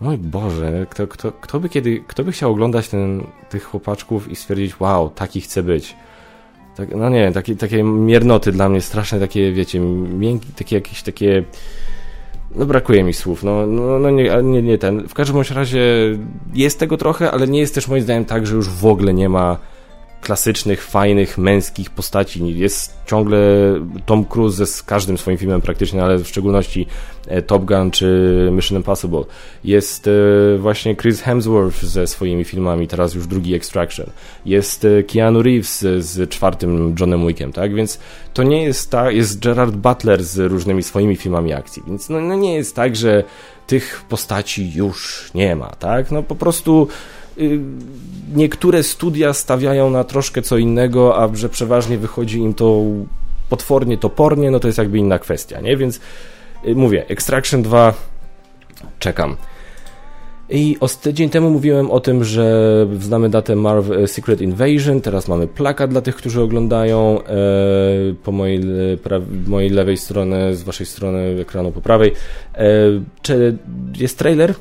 Mój Boże, kto, kto, kto, by kiedy, kto by chciał oglądać ten, tych chłopaczków i stwierdzić, wow, taki chce być. Tak, no nie takie, takie miernoty dla mnie straszne, takie, wiecie, miękkie, takie jakieś takie... No brakuje mi słów, no, no, no nie, nie, nie ten. W każdym razie jest tego trochę, ale nie jest też moim zdaniem tak, że już w ogóle nie ma klasycznych, fajnych, męskich postaci. Jest ciągle Tom Cruise z każdym swoim filmem praktycznie, ale w szczególności e, Top Gun czy Mission Impossible. Jest e, właśnie Chris Hemsworth ze swoimi filmami, teraz już drugi Extraction. Jest e, Keanu Reeves z czwartym Johnem Wickiem, tak? Więc to nie jest tak, jest Gerard Butler z różnymi swoimi filmami akcji, więc no, no nie jest tak, że tych postaci już nie ma, tak? No po prostu niektóre studia stawiają na troszkę co innego, a że przeważnie wychodzi im to potwornie, topornie, no to jest jakby inna kwestia, nie? Więc y, mówię, Extraction 2 czekam. I tydzień temu mówiłem o tym, że znamy datę Marvel Secret Invasion, teraz mamy plakat dla tych, którzy oglądają e, po mojej, mojej lewej stronie, z waszej strony ekranu po prawej. E, czy jest trailer?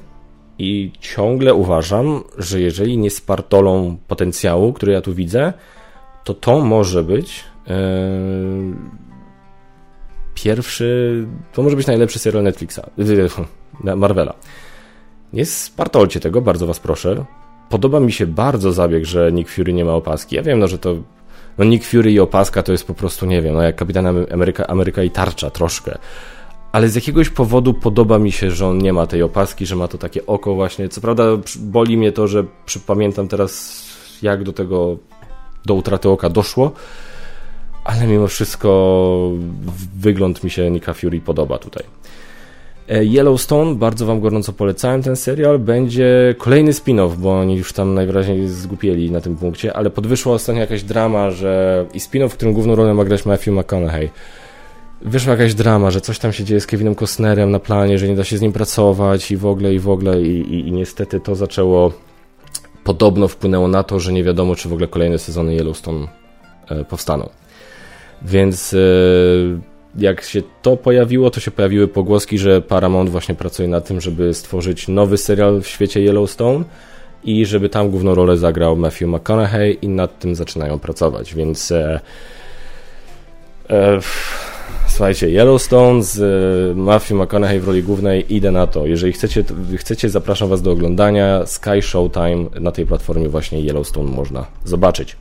I ciągle uważam, że jeżeli nie spartolą potencjału, który ja tu widzę, to to może być e, pierwszy, to może być najlepszy serial Netflixa, Marvela. Nie spartolcie tego, bardzo was proszę. Podoba mi się bardzo zabieg, że Nick Fury nie ma opaski. Ja wiem, no, że to no Nick Fury i opaska to jest po prostu, nie wiem, no jak Kapitan Ameryka, Ameryka i tarcza troszkę. Ale z jakiegoś powodu podoba mi się, że on nie ma tej opaski, że ma to takie oko właśnie. Co prawda boli mnie to, że przypamiętam teraz jak do tego, do utraty oka doszło, ale mimo wszystko wygląd mi się Nika Fury podoba tutaj. E, Yellowstone, bardzo Wam gorąco polecałem ten serial. Będzie kolejny spin-off, bo oni już tam najwyraźniej zgupieli na tym punkcie, ale podwyszła ostatnio jakaś drama, że i spin-off, w którym główną rolę ma grać Matthew McConaughey. Wyszła jakaś drama, że coś tam się dzieje z Kevinem Costnerem na planie, że nie da się z nim pracować i w ogóle, i w ogóle, i, i, i niestety to zaczęło, podobno wpłynęło na to, że nie wiadomo, czy w ogóle kolejne sezony Yellowstone e, powstaną. Więc... E, jak się to pojawiło, to się pojawiły pogłoski, że Paramount właśnie pracuje nad tym, żeby stworzyć nowy serial w świecie Yellowstone i żeby tam główną rolę zagrał Matthew McConaughey i nad tym zaczynają pracować, więc e, e, słuchajcie, Yellowstone z e, Matthew McConaughey w roli głównej, idę na to. Jeżeli chcecie, chcecie, zapraszam Was do oglądania Sky Showtime na tej platformie właśnie Yellowstone można zobaczyć.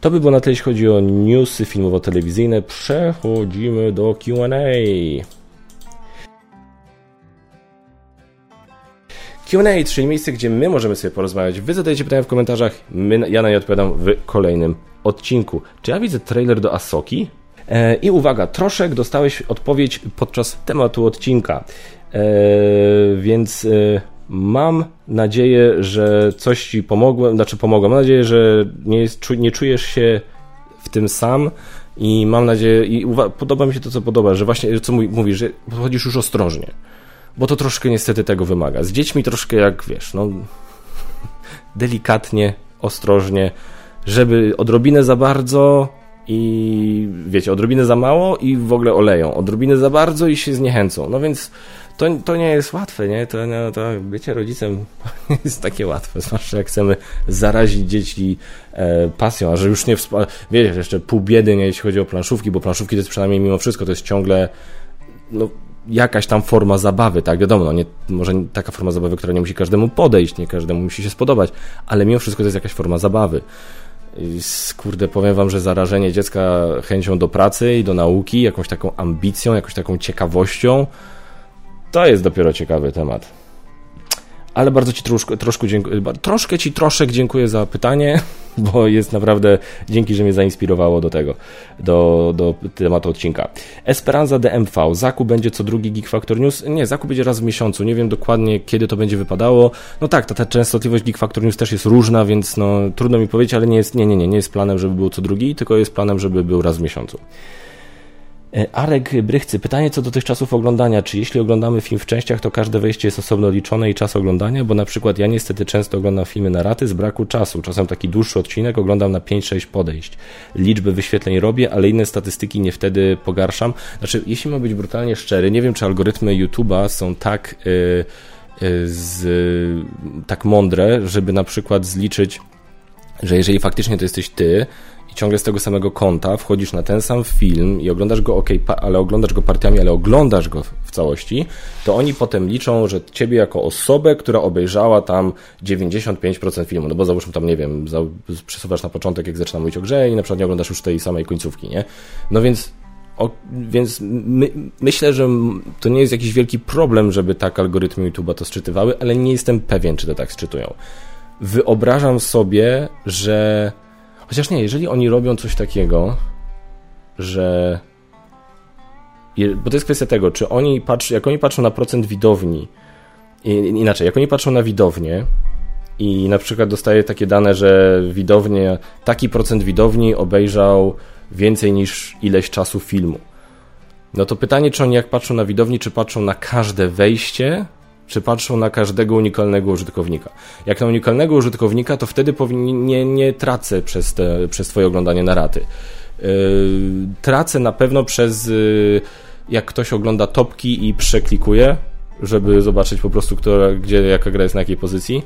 To by było na tyle, jeśli chodzi o newsy filmowo-telewizyjne. Przechodzimy do Q&A. Q&A, czyli miejsce, gdzie my możemy sobie porozmawiać. Wy zadajecie pytania w komentarzach, my, ja na nie odpowiadam w kolejnym odcinku. Czy ja widzę trailer do Asoki? E, I uwaga, troszek dostałeś odpowiedź podczas tematu odcinka. E, więc e, Mam nadzieję, że coś ci pomogłem, znaczy pomogłem. Mam nadzieję, że nie, jest, nie czujesz się w tym sam i mam nadzieję, i podoba mi się to, co podoba, że właśnie, co mówisz, że podchodzisz już ostrożnie, bo to troszkę niestety tego wymaga. Z dziećmi troszkę jak, wiesz, no [laughs] delikatnie, ostrożnie, żeby odrobinę za bardzo i wiecie, odrobinę za mało i w ogóle oleją, odrobinę za bardzo i się zniechęcą. No więc to, to nie jest łatwe, nie? To, no, to bycie rodzicem [laughs] jest takie łatwe, zwłaszcza jak chcemy zarazić dzieci e, pasją, a że już nie wiecie, jeszcze pół biedy, nie, jeśli chodzi o planszówki, bo planszówki to jest przynajmniej mimo wszystko, to jest ciągle no, jakaś tam forma zabawy, tak, wiadomo, no, nie, może taka forma zabawy, która nie musi każdemu podejść, nie każdemu musi się spodobać, ale mimo wszystko to jest jakaś forma zabawy. I, kurde, powiem wam, że zarażenie dziecka chęcią do pracy i do nauki, jakąś taką ambicją, jakąś taką ciekawością, to jest dopiero ciekawy temat. Ale bardzo Ci troszkę, troszkę, dziękuję, troszkę Ci troszkę dziękuję za pytanie, [laughs] bo jest naprawdę dzięki, że mnie zainspirowało do tego, do, do tematu odcinka. Esperanza DMV. Zakup będzie co drugi Geek Factor News? Nie, zakup będzie raz w miesiącu. Nie wiem dokładnie, kiedy to będzie wypadało. No tak, ta, ta częstotliwość Geek Factor News też jest różna, więc no, trudno mi powiedzieć, ale nie jest, nie, nie, nie, nie jest planem, żeby był co drugi, tylko jest planem, żeby był raz w miesiącu. E, Arek Brychcy, pytanie co do tych czasów oglądania. Czy jeśli oglądamy film w częściach, to każde wejście jest osobno liczone i czas oglądania? Bo na przykład ja niestety często oglądam filmy na raty z braku czasu. Czasem taki dłuższy odcinek oglądam na 5-6 podejść. Liczby wyświetleń robię, ale inne statystyki nie wtedy pogarszam. Znaczy, jeśli mam być brutalnie szczery, nie wiem czy algorytmy YouTube'a są tak, yy, yy, z, yy, tak mądre, żeby na przykład zliczyć, że jeżeli faktycznie to jesteś ty, ciągle z tego samego konta wchodzisz na ten sam film i oglądasz go, ok, ale oglądasz go partiami, ale oglądasz go w całości, to oni potem liczą, że ciebie jako osobę, która obejrzała tam 95% filmu, no bo załóżmy tam, nie wiem, przesuwasz na początek, jak zaczyna mówić o grze i na przykład nie oglądasz już tej samej końcówki, nie? No więc o, więc my, myślę, że to nie jest jakiś wielki problem, żeby tak algorytmy YouTube'a to sczytywały, ale nie jestem pewien, czy to tak sczytują. Wyobrażam sobie, że Chociaż nie, jeżeli oni robią coś takiego, że. Bo to jest kwestia tego, czy oni patrzą, jak oni patrzą na procent widowni, inaczej, jak oni patrzą na widownię i na przykład dostaje takie dane, że widownie, taki procent widowni obejrzał więcej niż ileś czasu filmu. No to pytanie, czy oni jak patrzą na widowni, czy patrzą na każde wejście, czy patrzą na każdego unikalnego użytkownika. Jak na unikalnego użytkownika, to wtedy nie, nie tracę przez, te, przez Twoje oglądanie na raty. Yy, tracę na pewno przez yy, jak ktoś ogląda topki i przeklikuje, żeby zobaczyć po prostu, która, gdzie jaka gra jest na jakiej pozycji.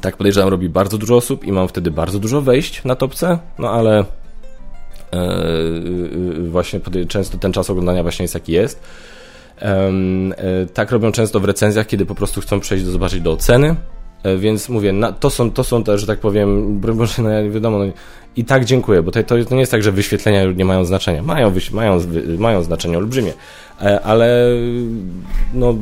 Tak podejrzewam, robi bardzo dużo osób i mam wtedy bardzo dużo wejść na topce, no ale yy, właśnie często ten czas oglądania właśnie jest jaki jest. E, tak robią często w recenzjach, kiedy po prostu chcą przejść do zobaczyć do oceny. E, więc mówię, na, to, są, to są te, że tak powiem, może no, wiadomo, no, i tak dziękuję, bo to, to, nie jest tak, że wyświetlenia nie mają znaczenia. Mają, mają, mają znaczenie olbrzymie, e, ale no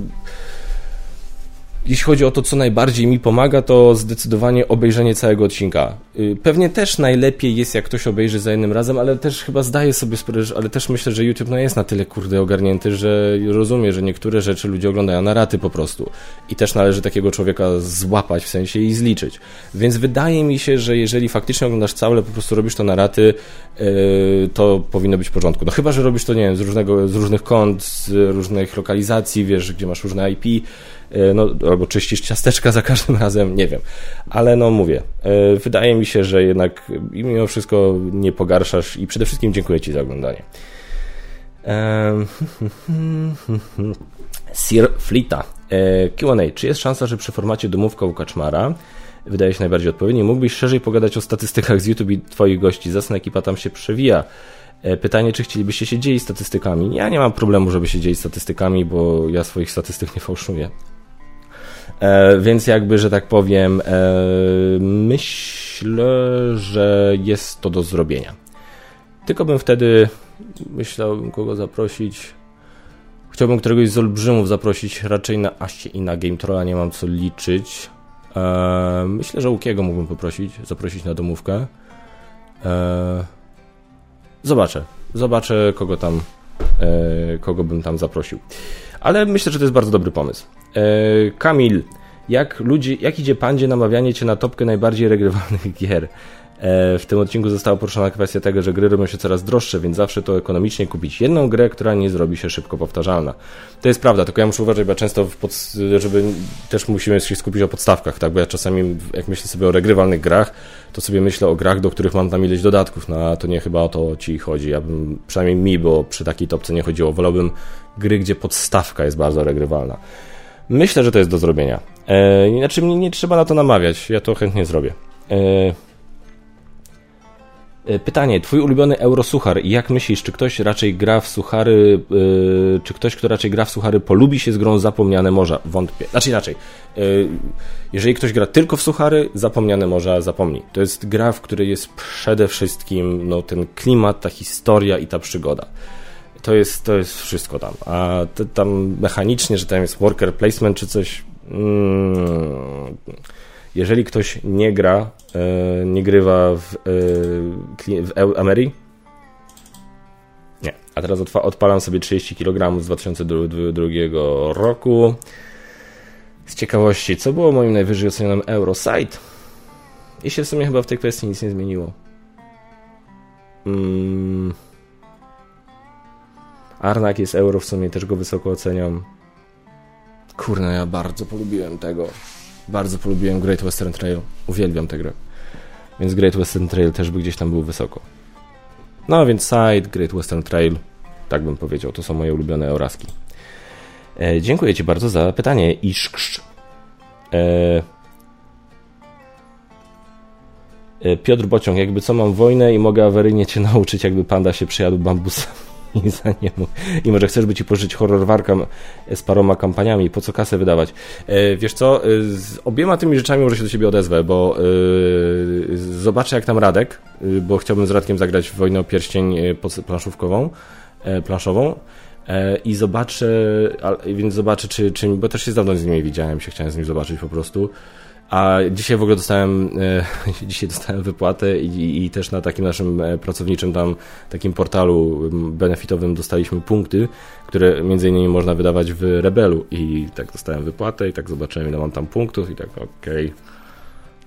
jeśli chodzi o to, co najbardziej mi pomaga, to zdecydowanie obejrzenie całego odcinka. Y, pewnie też najlepiej jest, jak ktoś obejrzy za jednym razem, ale też chyba zdaję sobie sprawę, ale też myślę, że YouTube no jest na tyle kurde ogarnięty, że rozumie, że niektóre rzeczy ludzie oglądają na raty po prostu. I też należy takiego człowieka złapać w sensie i zliczyć. Więc wydaje mi się, że jeżeli faktycznie oglądasz całe, po prostu robisz to na raty, yy, to powinno być w porządku. No chyba, że robisz to, nie wiem, z, różnego, z różnych kont, z różnych lokalizacji, wiesz, gdzie masz różne IP, no, albo czyścisz ciasteczka za każdym razem, nie wiem. Ale no mówię, e, wydaje mi się, że jednak mimo wszystko nie pogarszasz i przede wszystkim dziękuję Ci za oglądanie. [laughs] Sir Flita. E, Q&A. Czy jest szansa, że przy formacie domówka u Kaczmara wydaje się najbardziej odpowiedni. Mógłbyś szerzej pogadać o statystykach z YouTube i Twoich gości. Zasna ekipa tam się przewija. Pytanie, czy chcielibyście się dzielić statystykami? Ja nie mam problemu, żeby się dzielić statystykami, bo ja swoich statystyk nie fałszuję. E, więc jakby, że tak powiem, e, myślę, że jest to do zrobienia. Tylko bym wtedy myślałbym kogo zaprosić. Chciałbym któregoś z olbrzymów zaprosić raczej na Aście i na Game Trolla, nie mam co liczyć. E, myślę, że Łukiego mógłbym poprosić, zaprosić na domówkę. Zobaczę. Zobaczę, kogo tam, kogo bym tam zaprosił. Ale myślę, że to jest bardzo dobry pomysł. E, Kamil, jak, ludzi, jak idzie pandzie namawianie cię na topkę najbardziej regrywalnych [laughs] gier? E, w tym odcinku została poruszona kwestia tego, że gry robią się coraz droższe, więc zawsze to ekonomicznie kupić jedną grę, która nie zrobi się szybko powtarzalna. To jest prawda, tylko ja muszę uważać, bo ja często, pod, żeby też musimy się skupić o podstawkach, tak? Bo ja czasami, jak myślę sobie o regrywalnych grach, to sobie myślę o grach, do których mam tam ileś dodatków, no a to nie chyba o to ci chodzi. Ja bym, przynajmniej mi, bo przy takiej topce nie chodziło, wolałbym gry, gdzie podstawka jest bardzo regrywalna. Myślę, że to jest do zrobienia. E, inaczej mnie nie trzeba na to namawiać, ja to chętnie zrobię. E, e, pytanie, twój ulubiony eurosuchar. Jak myślisz, czy ktoś raczej gra w suchary, yy, czy ktoś, kto raczej gra w suchary, polubi się z grą Zapomniane Morza? Wątpię. Znaczy inaczej. Yy, jeżeli ktoś gra tylko w suchary, Zapomniane Morza zapomni. To jest gra, w której jest przede wszystkim no, ten klimat, ta historia i ta przygoda to jest, to jest wszystko tam. A tam mechanicznie, że tam jest worker placement czy coś. Mm, jeżeli ktoś nie gra, e, nie grywa w, e, w Emery, nie. A teraz odpalam sobie 30 kg z 2002 roku. Z ciekawości, co było moim najwyżej ocenionym Eurosite? I się w sumie chyba w tej kwestii nic nie zmieniło. Mm. Arnak jest euro, w sumie też go wysoko oceniam. Kurna, ja bardzo polubiłem tego. Bardzo polubiłem Great Western Trail. Uwielbiam tę grę. Więc Great Western Trail też by gdzieś tam był wysoko. No więc Side, Great Western Trail, tak bym powiedział, to są moje ulubione Euraski. E, dziękuję Ci bardzo za pytanie. Iszksz. E, e, Piotr Bociąg, jakby co mam wojnę i mogę awaryjnie Cię [laughs] nauczyć, jakby panda się przejadł bambusami. [laughs] i za niemu. I może chcesz by ci pożyczyć horrorwarkę z paroma kampaniami, po co kasę wydawać? E, wiesz co, e, z obiema tymi rzeczami może się do ciebie odezwę, bo e, zobaczę jak tam Radek, bo chciałbym z Radkiem zagrać w Wojnę o Pierścień planszówkową, planszową i zobaczę, więc zobaczę, czy, czy, bo też się dawno z nim widziałem, się chciałem z nim zobaczyć po prostu. A dzisiaj w ogóle dostałem, e, [laughs] dzisiaj dostałem wypłatę i, i, też na takim naszym e, pracowniczym tam takim portalu benefitowym dostaliśmy punkty, które między innymi można wydawać w Rebelu i tak dostałem wypłatę i tak zobaczyłem ile mam tam punktów i tak okej, okay.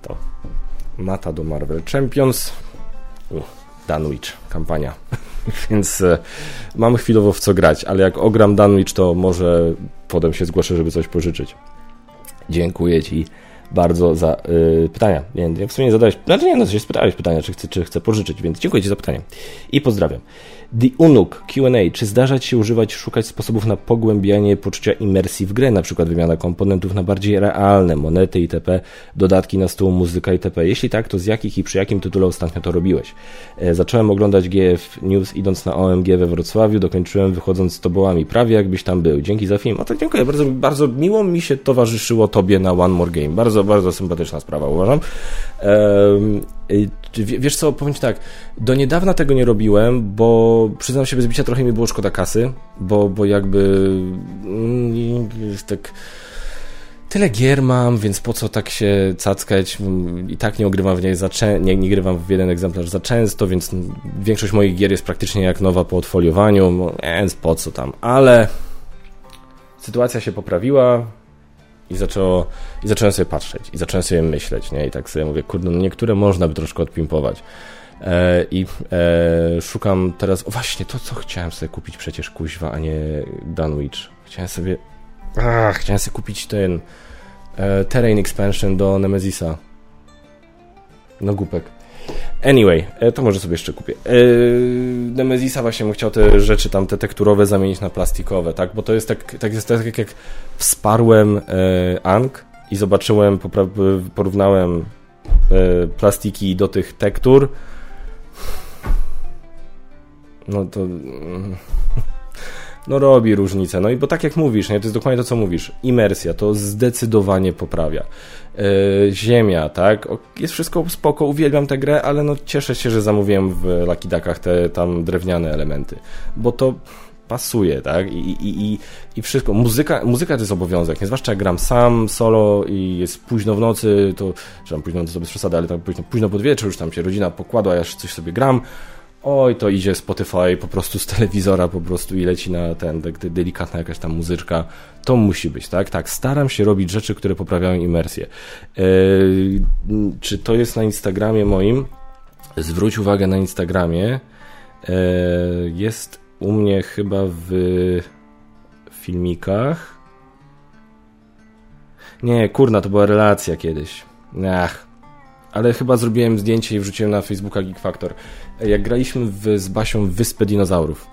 to mata do Marvel Champions. Dunwich, kampania. [laughs] Więc e, mam chwilowo w co grać, ale jak ogram Dunwich, to może potem się zgłoszę, żeby coś pożyczyć. Dziękuję Ci bardzo za y, pytania. Nie, w sumie nie zadałeś, znaczy nie, no się spytałeś pytania, czy chcę, czy chcę pożyczyć, więc dziękuję Ci za pytanie. I pozdrawiam. The Unuk Q&A. Czy zdarza Ci się używać, szukać sposobów na pogłębianie poczucia imersji w grę, na przykład wymiana komponentów na bardziej realne, monety itp., dodatki na stół, muzyka itp.? Jeśli tak, to z jakich i przy jakim tytule ostatnio to robiłeś? E, zacząłem oglądać GF News idąc na OMG we Wrocławiu, dokończyłem wychodząc z tobołami, prawie jakbyś tam był. Dzięki za film. O to dziękuję, bardzo, bardzo miło mi się towarzyszyło Tobie na One More Game. Bardzo, bardzo sympatyczna sprawa, uważam. Wiesz co, powiem Ci tak, do niedawna tego nie robiłem, bo przyznam się bez bicia trochę mi było szkoda kasy, bo, bo jakby mm, tak tyle gier mam, więc po co tak się cackać? I tak nie ogrywam w niej za nie, nie grywam w jeden egzemplarz za często, więc większość moich gier jest praktycznie jak nowa po odfoliowaniu, więc po co tam. Ale sytuacja się poprawiła, i, zaczęło, I zacząłem sobie patrzeć, i zacząłem sobie myśleć, nie? I tak sobie mówię, kurde, no niektóre można by troszkę odpimpować. E, I e, szukam teraz, o właśnie, to co chciałem sobie kupić przecież, kuźwa, a nie Dunwich. Chciałem sobie, ach, chciałem sobie kupić ten e, Terrain Expansion do Nemezisa. No głupek. Anyway, e, to może sobie jeszcze kupię. Yy, Nemezisa właśnie bym chciał te rzeczy tam, te tekturowe zamienić na plastikowe, tak? Bo to jest tak, tak, jest tak jak wsparłem e, Ank i zobaczyłem, porównałem e, plastiki do tych tektur. No to... Mm, no robi różnicę. No i bo tak jak mówisz, nie, to jest dokładnie to, co mówisz. Imersja to zdecydowanie poprawia. Yy, ziemia, tak? Jest wszystko spoko, uwielbiam tę grę, ale no cieszę się, że zamówiłem w Lucky Duckach te tam drewniane elementy, bo to pasuje, tak? I, i, i, i wszystko. Muzyka, muzyka to jest obowiązek, nie? zwłaszcza jak gram sam, solo i jest późno w nocy, to, czy tam późno to bez przesady, ale tam późno, późno pod wieczór, już tam się rodzina pokładła, ja coś sobie gram, oj, to idzie Spotify po prostu z telewizora po prostu i leci na ten, tak delikatna jakaś tam muzyczka. To musi być, tak? Tak, staram się robić rzeczy, które poprawiają imersję. Yy, czy to jest na Instagramie moim? Zwróć uwagę na Instagramie. Yy, jest u mnie chyba w filmikach. Nie, kurna, to była relacja kiedyś. Ach, ale chyba zrobiłem zdjęcie i wrzuciłem na Facebooka Geek Factor. Jak graliśmy w, z Basią w Wyspę Dinozaurów.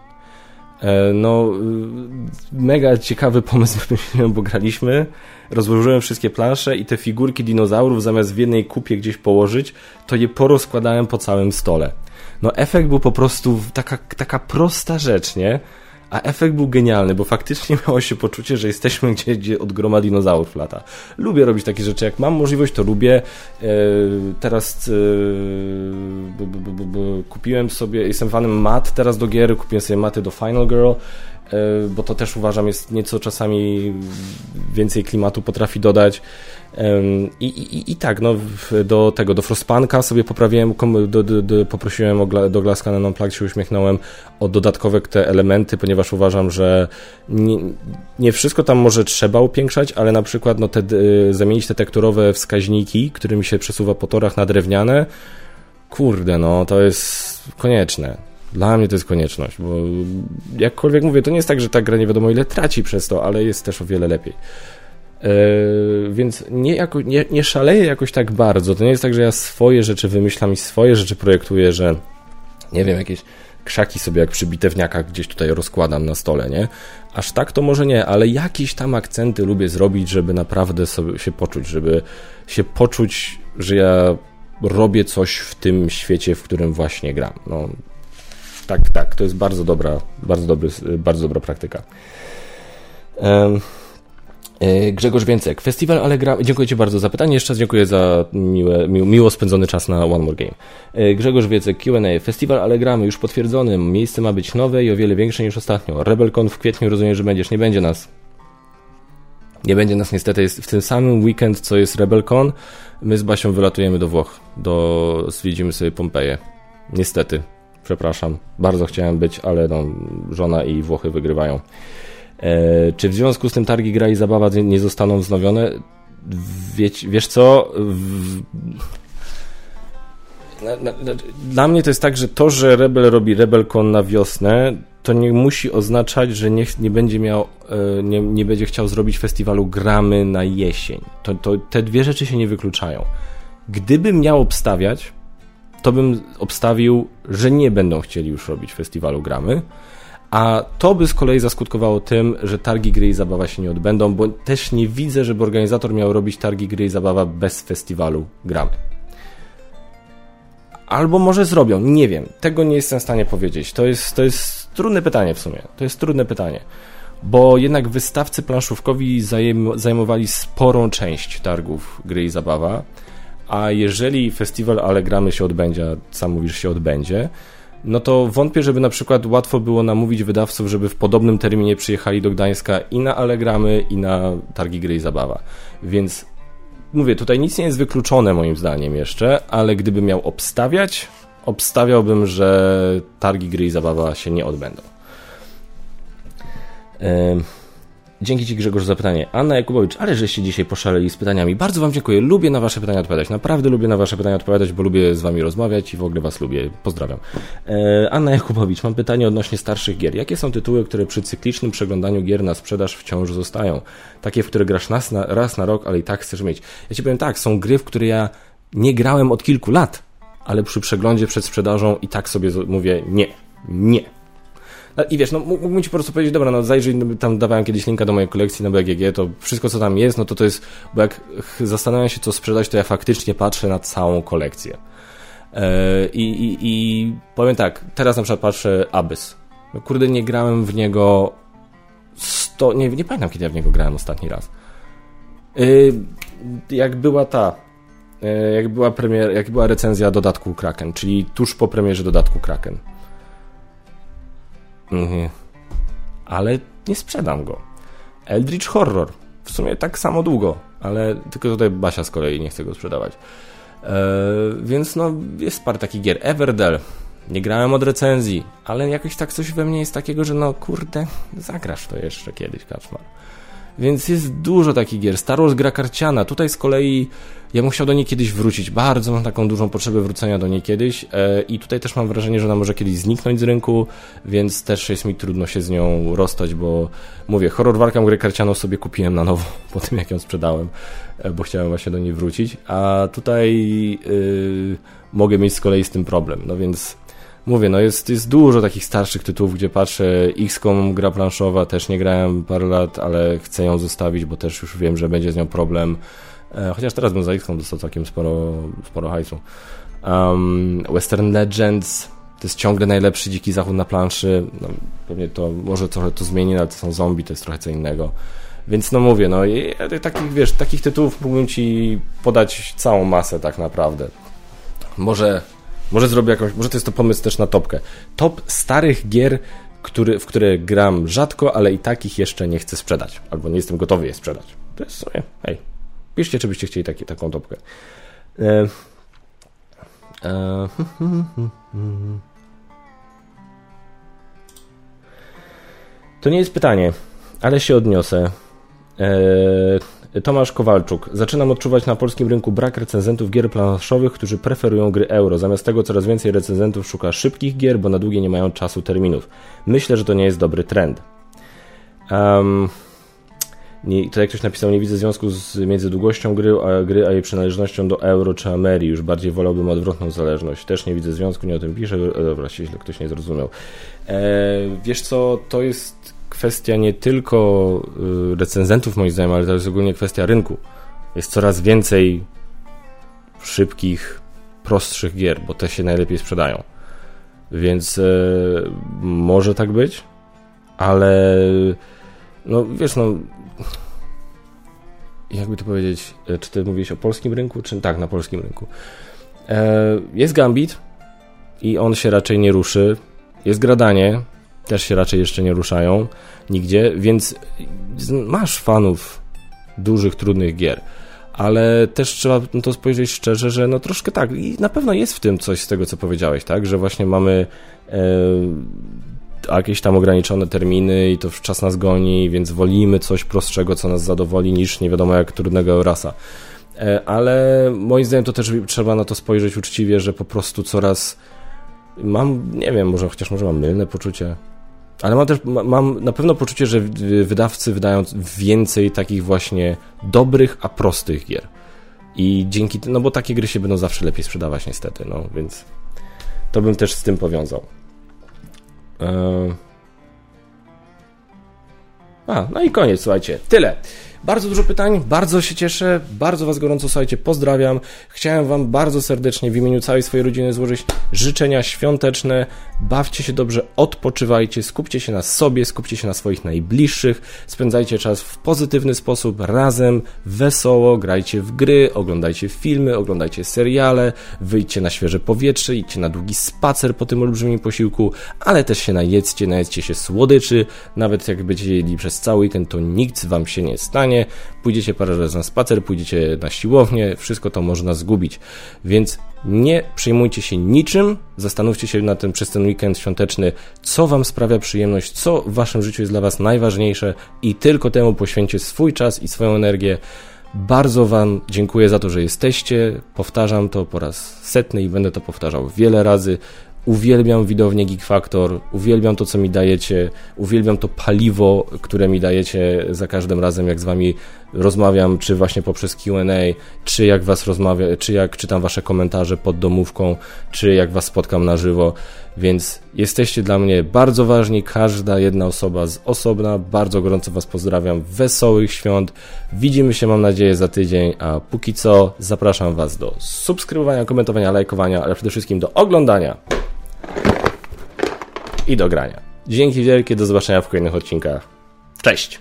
E, no, y, mega ciekawy pomysł [laughs] wymyśliłem, bo graliśmy, rozłożyłem wszystkie plansze i te figurki dinozaurów zamiast w jednej kupie gdzieś położyć, to je porozkładałem po całym stole. No, efekt był po prostu taka, taka prosta rzecz, nie? A efekt był genialny, bo faktycznie [laughs] miało się poczucie, że jesteśmy gdzieś, gdzie od groma dinozaurów lata. Lubię robić takie rzeczy, jak mam możliwość, to lubię. E, teraz e, kupiłem sobie, jestem fanem mat teraz do gier, kupiłem sobie maty do Final Girl, bo to też uważam jest nieco czasami więcej klimatu potrafi dodać. I, i, I tak, no, do tego, do Frostpunka sobie poprawiłem, do, do, do, poprosiłem o, do Glass Cannon Unplugged, się uśmiechnąłem o dodatkowe te elementy, ponieważ uważam, że nie, nie wszystko tam może trzeba upiększać, ale na przykład no, te, zamienić te tekturowe wskaźniki, którymi się przesuwa po torach na drewniane, kurde, no, to jest konieczne. Dla mnie to jest konieczność, bo jakkolwiek mówię, to nie jest tak, że ta gra nie wiadomo ile traci przez to, ale jest też o wiele lepiej. Yy, więc nie, jako, nie, nie szaleję jakoś tak bardzo. To nie jest tak, że ja swoje rzeczy wymyślam i swoje rzeczy projektuję, że nie wiem, jakieś krzaki sobie jak przy bitewniakach gdzieś tutaj rozkładam na stole, nie? Aż tak to może nie, ale jakieś tam akcenty lubię zrobić, żeby naprawdę sobie się poczuć, żeby się poczuć, że ja robię coś w tym świecie, w którym właśnie gram. No, tak, tak, to jest bardzo dobra, bardzo, dobry, bardzo dobra praktyka. Um, Grzegorz Więcek, Festiwal Allegra. Dziękuję Ci bardzo za pytanie. Jeszcze raz dziękuję za miłe, miło spędzony czas na One More Game. E, Grzegorz Więcek, QA. Festiwal Allegramy już potwierdzony. Miejsce ma być nowe i o wiele większe niż ostatnio. RebelCon w kwietniu rozumiem, że będziesz. Nie będzie nas. Nie będzie nas niestety. Jest w tym samym weekend, co jest RebelCon. My z Basią wylatujemy do Włoch. Do, zwiedzimy sobie Pompeję. Niestety. Przepraszam. Bardzo chciałem być, ale no, żona i Włochy wygrywają. E, czy w związku z tym targi gra i zabawa nie zostaną wznowione? Wiesz, wiesz co? W... Dla mnie to jest tak, że to, że Rebel robi RebelCon na wiosnę, to nie musi oznaczać, że nie, nie będzie miał, e, nie, nie będzie chciał zrobić festiwalu gramy na jesień. To, to, te dwie rzeczy się nie wykluczają. Gdybym miał obstawiać, to bym obstawił, że nie będą chcieli już robić festiwalu gramy, a to by z kolei zaskutkowało tym, że targi gry i zabawa się nie odbędą, bo też nie widzę, żeby organizator miał robić targi gry i zabawa bez festiwalu gramy. Albo może zrobią, nie wiem. Tego nie jestem w stanie powiedzieć. To jest, to jest trudne pytanie w sumie. To jest trudne pytanie. Bo jednak wystawcy planszówkowi zajm zajmowali sporą część targów gry i zabawa. A jeżeli festiwal Allegramy się odbędzie, a sam mówisz się odbędzie, no to wątpię, żeby na przykład łatwo było namówić wydawców, żeby w podobnym terminie przyjechali do Gdańska i na Allegramy, i na targi gry i zabawa. Więc mówię, tutaj nic nie jest wykluczone moim zdaniem jeszcze, ale gdybym miał obstawiać, obstawiałbym, że targi gry i zabawa się nie odbędą. Dzięki Ci Grzegorz za pytanie. Anna Jakubowicz, ale żeście dzisiaj poszaleli z pytaniami. Bardzo Wam dziękuję. Lubię na Wasze pytania odpowiadać. Naprawdę lubię na Wasze pytania odpowiadać, bo lubię z Wami rozmawiać i w ogóle Was lubię. Pozdrawiam. E, Anna Jakubowicz, mam pytanie odnośnie starszych gier. Jakie są tytuły, które przy cyklicznym przeglądaniu gier na sprzedaż wciąż zostają? Takie, w które grasz raz na, raz na rok, ale i tak chcesz mieć. Ja Ci powiem tak, są gry, w które ja nie grałem od kilku lat, ale przy przeglądzie przed sprzedażą i tak sobie mówię nie, nie I wiesz, no mógłbym ci po prostu powiedzieć, dobra, no zajrzyj, no, tam dawałem kiedyś linka do mojej kolekcji na BGG, to wszystko co tam jest, no to to jest, bo jak zastanawiam się co sprzedać, to ja faktycznie patrzę na całą kolekcję. E, I, i, i powiem tak, teraz na przykład patrzę Abyss. No, kurde, nie grałem w niego 100, nie, nie pamiętam kiedy ja w niego grałem ostatni raz. E, jak była ta, e, jak była premier, jak była recenzja dodatku Kraken, czyli tuż po premierze dodatku Kraken. Mhm. Ale nie sprzedam go. Eldritch Horror. W sumie tak samo długo, ale tylko tutaj Basia z kolei nie chce go sprzedawać. Eee, więc no, jest parę takich gier. Everdell. Nie grałem od recenzji, ale jakoś tak coś we mnie jest takiego, że no kurde, zagrasz to jeszcze kiedyś, Kaczmar. Więc jest dużo takich gier. Star Wars gra karciana. Tutaj z kolei ja bym chciał do niej kiedyś wrócić. Bardzo mam taką dużą potrzebę wrócenia do niej kiedyś e, i tutaj też mam wrażenie, że ona może kiedyś zniknąć z rynku, więc też jest mi trudno się z nią rozstać, bo mówię, horror walkę grę karcianą sobie kupiłem na nowo [laughs] po tym, jak ją sprzedałem, e, bo chciałem właśnie do niej wrócić, a tutaj yy, mogę mieć z kolei z tym problem. No więc mówię, no jest, jest dużo takich starszych tytułów, gdzie patrzę, XCOM gra planszowa, też nie grałem parę lat, ale chcę ją zostawić, bo też już wiem, że będzie z nią problem. E, chociaż teraz bym za XCOM dostał całkiem sporo, sporo hajsu. Um, Western Legends to jest ciągle najlepszy dziki zachód na planszy. No, pewnie to może trochę to zmieni, ale to są zombie, to jest trochę co innego. Więc no mówię, no i takich, wiesz, takich tytułów mógłbym ci podać całą masę tak naprawdę. Może może zrobię jakąś, może to jest to pomysł też na topkę. Top starych gier, który, w które gram rzadko, ale i takich jeszcze nie chcę sprzedać. Albo nie jestem gotowy je sprzedać. To jest sobie, hej, piszcie, czy byście chcieli taki, taką topkę. E, e, to nie jest pytanie, ale się odniosę. E, Tomasz Kowalczuk. Zaczynam odczuwać na polskim rynku brak recenzentów gier planszowych, którzy preferują gry euro. Zamiast tego coraz więcej recenzentów szuka szybkich gier, bo na długie nie mają czasu terminów. Myślę, że to nie jest dobry trend. Um, nie, to jak ktoś napisał, nie widzę związku z, między długością gry a, gry, a jej przynależnością do euro czy Ameri. Już bardziej wolałbym odwrotną zależność. Też nie widzę związku, nie o tym piszę. E, dobra, źle ktoś nie zrozumiał. E, wiesz co, to jest kwestia nie tylko y, recenzentów moim zdaniem, ale to jest ogólnie kwestia rynku. Jest coraz więcej szybkich, prostszych gier, bo te się najlepiej sprzedają. Więc e, może tak być, ale no wiesz, no jakby to powiedzieć, e, czy ty mówisz o polskim rynku, czy tak, na polskim rynku. E, jest Gambit i on się raczej nie ruszy. Jest Gradanie, też się raczej jeszcze nie ruszają nigdzie, więc masz fanów dużych, trudnych gier. Ale też trzeba to spojrzeć szczerze, że no troszkę tak, i na pewno jest w tym coś z tego, co powiedziałeś, tak, że właśnie mamy e, jakieś tam ograniczone terminy i to czas nas goni, więc wolimy coś prostszego, co nas zadowoli, niż nie wiadomo jak trudnego rasa. E, ale moim zdaniem to też trzeba na to spojrzeć uczciwie, że po prostu coraz mam, nie wiem, może chociaż może mam mylne poczucie, ale mam też, mam na pewno poczucie, że wydawcy wydają więcej takich właśnie dobrych, a prostych gier. I dzięki, no bo takie gry się będą zawsze lepiej sprzedawać niestety, no więc to bym też z tym powiązał. Eee... A, no i koniec, słuchajcie. Tyle. Bardzo dużo pytań, bardzo się cieszę, bardzo Was gorąco, słuchajcie, pozdrawiam. Chciałem Wam bardzo serdecznie w imieniu całej swojej rodziny złożyć życzenia świąteczne. Bawcie się dobrze, odpoczywajcie, skupcie się na sobie, skupcie się na swoich najbliższych, spędzajcie czas w pozytywny sposób, razem, wesoło, grajcie w gry, oglądajcie filmy, oglądajcie seriale, wyjdźcie na świeże powietrze, idźcie na długi spacer po tym olbrzymim posiłku, ale też się najedzcie, najedzcie się słodyczy, nawet jak będziecie jedli przez cały weekend, to nic Wam się nie stanie pójdziecie parę razy na spacer, pójdziecie na siłownię, wszystko to można zgubić. Więc nie przejmujcie się niczym, zastanówcie się na tym przez ten weekend świąteczny, co Wam sprawia przyjemność, co w Waszym życiu jest dla Was najważniejsze i tylko temu poświęćcie swój czas i swoją energię. Bardzo Wam dziękuję za to, że jesteście. Powtarzam to po raz setny i będę to powtarzał wiele razy. Uwielbiam widownię Geek Factor, uwielbiam to, co mi dajecie, uwielbiam to paliwo, które mi dajecie za każdym razem, jak z wami rozmawiam, czy właśnie poprzez Q&A, czy jak was rozmawia, czy jak czytam wasze komentarze pod domówką, czy jak was spotkam na żywo, więc jesteście dla mnie bardzo ważni, każda jedna osoba z osobna, bardzo gorąco was pozdrawiam, wesołych świąt, widzimy się mam nadzieję za tydzień, a póki co zapraszam was do subskrybowania, komentowania, lajkowania, ale przede wszystkim do oglądania i do grania. Dzięki wielkie, do zobaczenia w kolejnych odcinkach. Cześć!